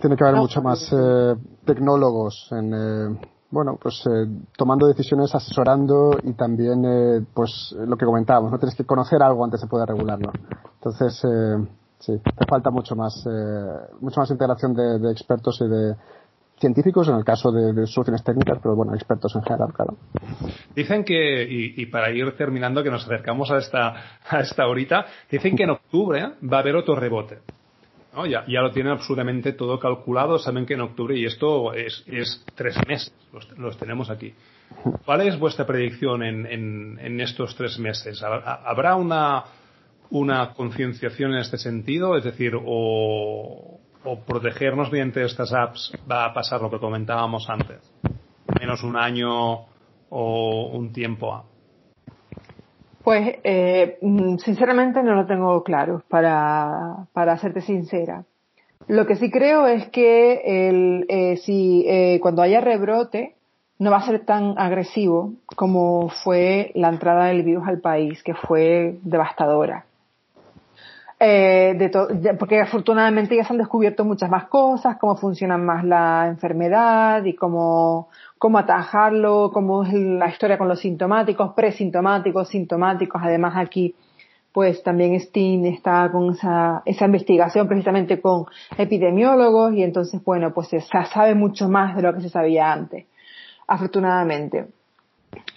Tiene que haber mucho más eh, tecnólogos en, eh, bueno, pues eh, tomando decisiones, asesorando y también, eh, pues lo que comentábamos, no tienes que conocer algo antes de poder regularlo. Entonces, eh, sí, te falta mucho más, mucho más integración de, expertos y de científicos en el caso de, soluciones técnicas, pero bueno, expertos en general, claro. Dicen que, y, para ir terminando, que nos acercamos a esta, a esta horita, dicen que en octubre va a haber otro rebote. Ya, ya, lo tienen absolutamente todo calculado, saben que en octubre, y esto es, es tres meses, los, tenemos aquí. ¿Cuál es vuestra predicción en, en, estos tres meses? ¿Habrá una, una concienciación en este sentido? Es decir, o, o protegernos mediante estas apps va a pasar lo que comentábamos antes, menos un año o un tiempo. Pues eh, mm, sinceramente no lo tengo claro, para, para serte sincera. Lo que sí creo es que el, eh, si eh, cuando haya rebrote no va a ser tan agresivo como fue la entrada del virus al país, que fue devastadora. Eh, de porque afortunadamente ya se han descubierto muchas más cosas, cómo funciona más la enfermedad y cómo, cómo atajarlo, cómo es la historia con los sintomáticos, presintomáticos, sintomáticos. Además aquí, pues también Steam está con esa, esa investigación precisamente con epidemiólogos y entonces, bueno, pues se sabe mucho más de lo que se sabía antes, afortunadamente.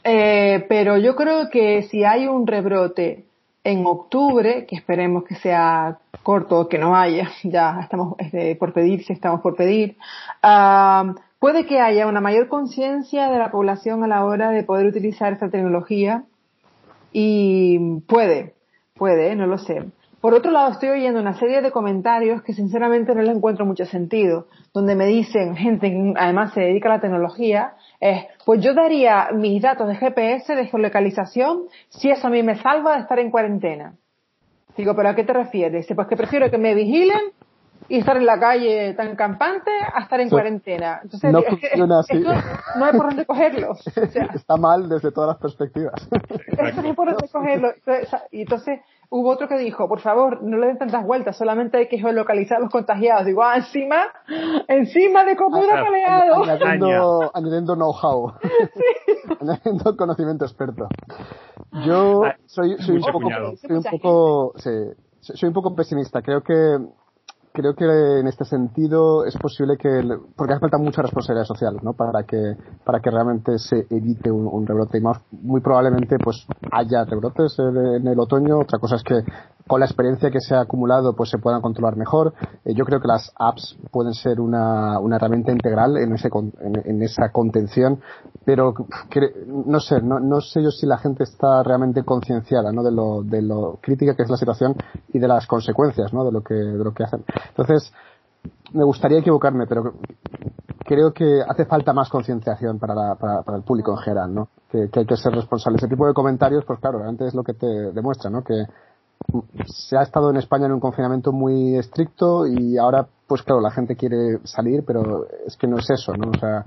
Eh, pero yo creo que si hay un rebrote en octubre, que esperemos que sea corto, que no haya, (laughs) ya estamos este, por pedir, si estamos por pedir, uh, puede que haya una mayor conciencia de la población a la hora de poder utilizar esta tecnología y puede, puede, no lo sé. Por otro lado, estoy oyendo una serie de comentarios que sinceramente no les encuentro mucho sentido, donde me dicen, gente que además se dedica a la tecnología, es, pues yo daría mis datos de GPS, de geolocalización, si eso a mí me salva de estar en cuarentena. Digo, ¿pero a qué te refieres? Pues que prefiero que me vigilen y estar en la calle tan campante a estar en cuarentena. Entonces, no funciona así. no hay por dónde cogerlo. (laughs) Está mal desde todas las perspectivas. no hay por dónde cogerlo. Y entonces hubo otro que dijo, por favor, no le den tantas vueltas, solamente hay que geolocalizar los contagiados. Digo, ah, encima, encima de común apaleado. Añadiendo, añadiendo know-how. (laughs) añadiendo conocimiento experto. Yo soy, soy un poco, soy un poco, sí, soy un poco pesimista. Creo que creo que en este sentido es posible que, porque hace falta mucha responsabilidad social, ¿no? Para que, para que realmente se evite un, rebrote y más, muy probablemente pues haya rebrotes en el otoño. Otra cosa es que con la experiencia que se ha acumulado pues se puedan controlar mejor. Eh, yo creo que las apps pueden ser una, una herramienta integral en, ese, en, esa contención, pero no sé, no, no, sé yo si la gente está realmente concienciada ¿no? de, lo, de lo crítica que es la situación y de las consecuencias ¿no? de, lo que, de lo que hacen. Entonces, me gustaría equivocarme, pero creo que hace falta más concienciación para, para, para, el público en general, ¿no? Que, hay que ser responsable. Ese tipo de comentarios, pues claro, realmente es lo que te demuestra, ¿no? Que se ha estado en España en un confinamiento muy estricto y ahora, pues claro, la gente quiere salir, pero es que no es eso, ¿no? O sea,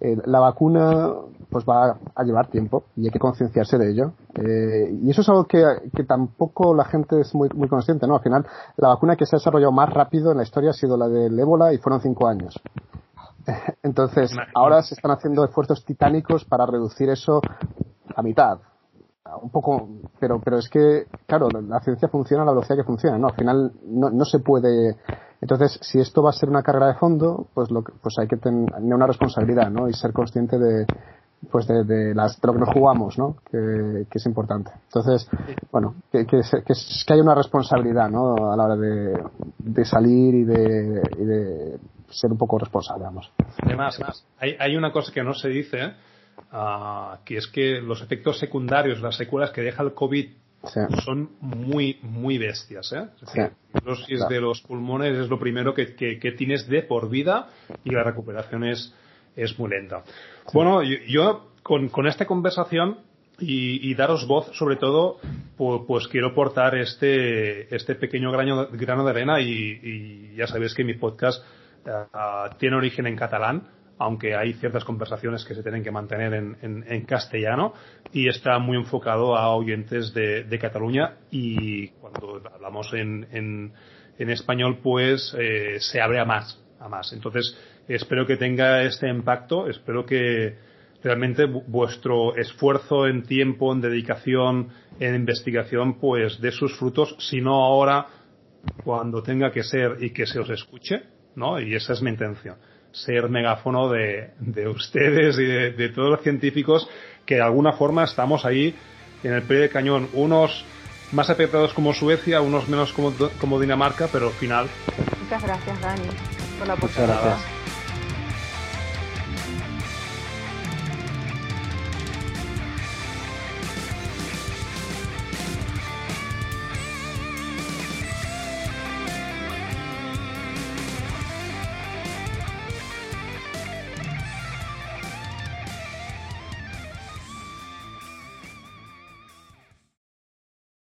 eh, la vacuna pues va a llevar tiempo y hay que concienciarse de ello. Eh, y eso es algo que, que, tampoco la gente es muy, muy consciente, ¿no? Al final, la vacuna que se ha desarrollado más rápido en la historia ha sido la del ébola y fueron cinco años. (laughs) Entonces, ahora se están haciendo esfuerzos titánicos para reducir eso a mitad, un poco, pero, pero es que, claro, la ciencia funciona a la velocidad que funciona, ¿no? Al final no, no se puede. Entonces, si esto va a ser una carrera de fondo, pues lo pues hay que tener una responsabilidad, ¿no? Y ser consciente de, pues de, las, de lo que nos jugamos, ¿no? Que, es importante. Entonces, bueno, que, que, que, que haya una responsabilidad, ¿no? A la hora de, de salir y de, y de ser un poco responsable, vamos. Además, hay, hay una cosa que no se dice, uh, que es que los efectos secundarios, las secuelas que deja el COVID son muy, muy bestias. ¿eh? Es de los pulmones es lo primero que, que, tienes de por vida y la recuperación es, es muy lenta. Bueno, yo, con, con, esta conversación y, y, daros voz, sobre todo, pues, pues, quiero aportar este, este pequeño grano, grano de arena y, y, ya sabéis que mi podcast uh, tiene origen en catalán aunque hay ciertas conversaciones que se tienen que mantener en, castellano y está muy enfocado a oyentes de, Cataluña y cuando hablamos en, en español pues eh, se abre a más, a más. Entonces, espero que tenga este impacto, espero que realmente vuestro esfuerzo en tiempo, en dedicación, en investigación, pues dé sus frutos, si no ahora, cuando tenga que ser y que se os escuche, ¿no? Y esa es mi intención, ser megáfono de, ustedes y de, todos los científicos que de alguna forma estamos ahí en el pie de cañón, unos más afectados como Suecia, unos menos como, como Dinamarca, pero al final. Muchas gracias, Dani, por la oportunidad.